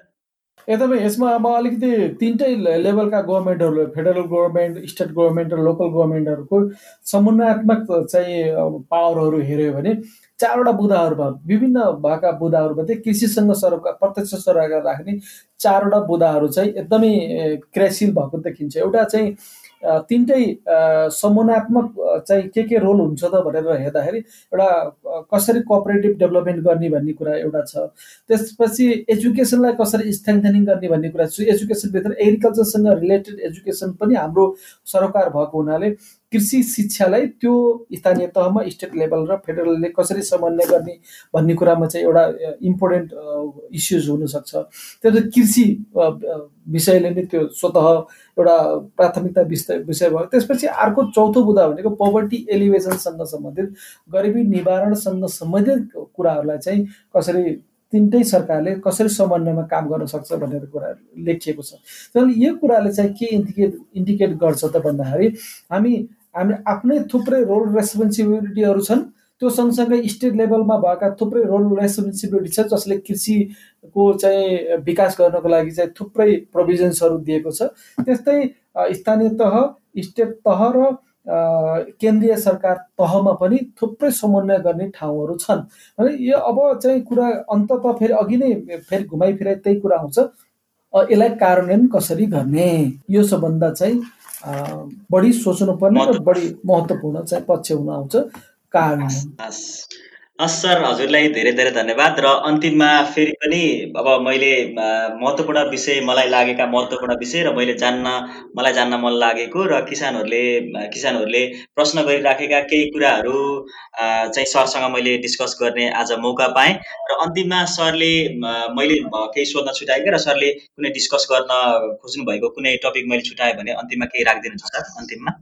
एकदमै यसमा अब अलिकति तिनटै लेभलका गभर्मेन्टहरू फेडरल गभर्मेन्ट स्टेट गभर्मेन्ट र लोकल गभर्मेन्टहरूको समन्वयात्मक चाहिँ पावरहरू हेऱ्यो भने चारवटा बुदाहरू भयो विभिन्न भएका बुदाहरूमध्ये कृषिसँग सरोकार प्रत्यक्ष सरोकार राख्ने चारवटा बुदाहरू चाहिँ एकदमै क्रियाशील भएको देखिन्छ। एउटा चाहिँ तिनटै समूनात्मक चाहिँ के के रोल हुन्छ त भनेर हेर्दाखेरि एउटा कसरी कोअपरेटिभ डेभलपमेन्ट गर्ने भन्ने कुरा एउटा छ। त्यसपछि एजुकेसनलाई कसरी स्ट्रेङ्थनिङ गर्ने भन्ने कुरा छ। एजुकेसनभित्र एग्रिकल्चरसँग रिलेटेड एजुकेसन पनि हाम्रो सरोकार भएको हुनाले कृषि शिक्षालाई त्यो स्थानीय तहमा स्टेट लेभल र फेडरलले कसरी समन्वय गर्ने भन्ने कुरामा चाहिँ एउटा इम्पोर्टेन्ट इस्युज हुनसक्छ। त्यो कृषि विषयले नै त्यो स्वत एउटा प्राथमिकता विषय विषय भयो। त्यसपछि अर्को चौथो बुदा भनेको पोभर्टी एलिभेसनसँग सम्बन्धित गरिबी निवारणसँग सम्बन्धित कुराहरूलाई चाहिँ कसरी तिनटै सरकारले कसरी समन्वयमा काम गर्न सक्छ भनेर कुरा लेखिएको छ। तर यो कुराले चाहिँ के इन्डिकेट इन्डिकेट गर्छ त भन्दाखेरि हामी हामी आफ्नै थुप्रै रोल रेस्पोन्सिबिलिटीहरू छन्। त्यो सँगसँगै स्टेट लेभलमा भएका थुप्रै रोल रेस्पोन्सिबिलिटी छ जसले कृषिको चाहिँ विकास गर्नको लागि चाहिँ थुप्रै प्रोभिजन्सहरू दिएको छ। त्यस्तै स्थानीय तह स्टेट तह र केन्द्रीय सरकार तहमा पनि थुप्रै समन्वय गर्ने ठाउँहरू छन्। है यो अब चाहिँ कुरा अन्तत फेरि अघि नै फेरि घुमाइफिराइ त्यही कुरा आउँछ। यसलाई कार्यान्वयन कसरी गर्ने? यो सबभन्दा चाहिँ बढी सोच्नुपर्ने र बढी महत्त्वपूर्ण चाहिँ पक्ष हुन आउँछ कार्यान्वयन हस् सर हजुरलाई धेरै धेरै धन्यवाद र अन्तिममा फेरि पनि अब मैले महत्त्वपूर्ण विषय मलाई लागेका महत्त्वपूर्ण विषय र मैले जान्न मलाई जान्न मन लागेको र किसानहरूले किसानहरूले प्रश्न गरिराखेका केही कुराहरू चाहिँ सरसँग मैले डिस्कस गर्ने आज मौका पाएँ र अन्तिममा सरले मैले केही सोध्न छुट्याएँ र सरले कुनै डिस्कस गर्न खोज्नु भएको कुनै टपिक मैले छुट्याएँ भने अन्तिममा केही राखिदिनुहुन्छ सर अन्तिममा?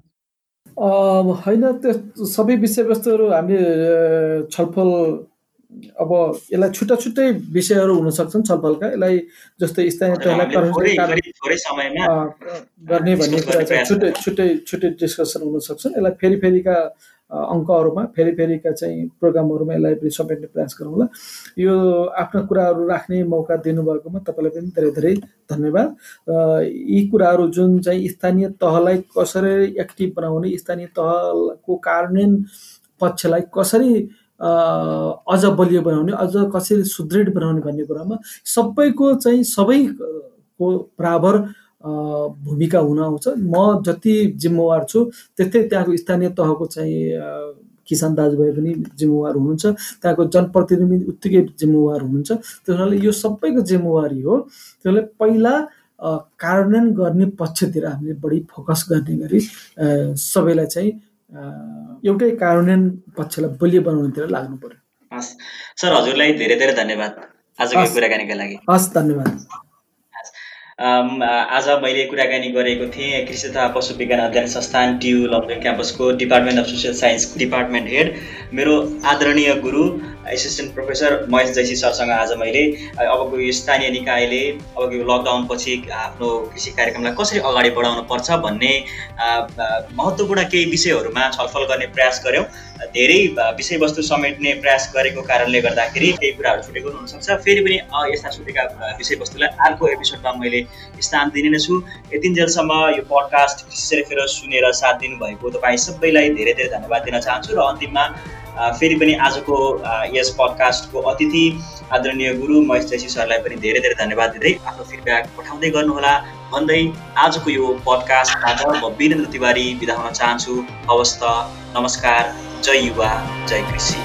होइन त्यो सबै विषयवस्तुहरू हामीले छलफल अब यसलाई छुट्टा छुट्टै विषयहरू हुन सक्छन् छलफलका यसलाई जस्तै स्थानीय गर्ने भन्ने कुरा छुट्टै छुट्टै छुट्टै डिस्कसन हुन सक्छन् यसलाई फेरि फेरिका अङ्कहरूमा फेरि फेरिका चाहिँ प्रोग्रामहरूमा यसलाई पनि समेट्ने प्रयास गरौँला। यो आफ्ना कुराहरू राख्ने मौका दिनुभएकोमा तपाईँलाई पनि धेरै धेरै धन्यवाद। यी कुराहरू जुन चाहिँ स्थानीय तहलाई कसरी एक्टिभ बनाउने स्थानीय तहको कार्यान्वयन पक्षलाई कसरी अझ बलियो बनाउने अझ कसरी सुदृढ बनाउने भन्ने कुरामा सबैको चाहिँ सबैको बराबर भूमिका हुन आउँछ। म जति जिम्मेवार छु त्यस्तै त्यहाँको स्थानीय तहको चाहिँ किसान दाजुभाइ पनि जिम्मेवार हुनुहुन्छ। त्यहाँको जनप्रतिनिधि उत्तिकै जिम्मेवार हुनुहुन्छ। त्यस हुनाले यो सबैको जिम्मेवारी हो। त्यसले पहिला कार्यान्वयन गर्ने पक्षतिर हामीले बढी फोकस गर्ने गरी सबैलाई चाहिँ एउटै कार्यान्वयन पक्षलाई बलियो बनाउनेतिर लाग्नु पर्यो। हस्। सर हजुरलाई धेरै धेरै धन्यवाद। आजको कुराकानीका लागि। हस् धन्यवाद। आज मैले कुराकानी गरेको थिएँ कृषि तथा पशु विज्ञान अध्ययन संस्थान टियु लमजुङ क्याम्पसको department of social science department head मेरो आदरणीय गुरु एसिस्टेन्ट प्रोफेसर महेश जैसी सरसँग आज मैले अबको यो स्थानीय निकायले अबको यो लकडाउनपछि आफ्नो कृषि कार्यक्रमलाई कसरी अगाडि बढाउनु पर्छ भन्ने महत्त्वपूर्ण केही विषयहरूमा छलफल गर्ने प्रयास गऱ्यौँ धेरै विषयवस्तु समेट्ने प्रयास गरेको कारणले गर्दाखेरि केही कुराहरू छुटेको हुनसक्छ। फेरि पनि यस्ता छुटेका विषयवस्तुलाई अर्को एपिसोडमा मैले स्थान दिने नै छु यतिन्जेलसम्म यो पडकास्ट कृषि फेर सुनेर साथ दिनुभएको तपाईँ सबैलाई धेरै धेरै धन्यवाद दिन चाहन्छु। र अन्तिममा फेरि पनि आजको यस पडकास्टको अतिथि आदरणीय गुरु महेश जैसी सरलाई पनि धेरै धेरै धन्यवाद दिँदै आफ्नो फिडब्याक पठाउँदै गर्नुहोला। भन्दै आजको यो पडकास्टबाट म वीरेन्द्र तिवारी बिदा हुन चाहन्छु। हवस् त नमस्कार जय युवा जय कृषि।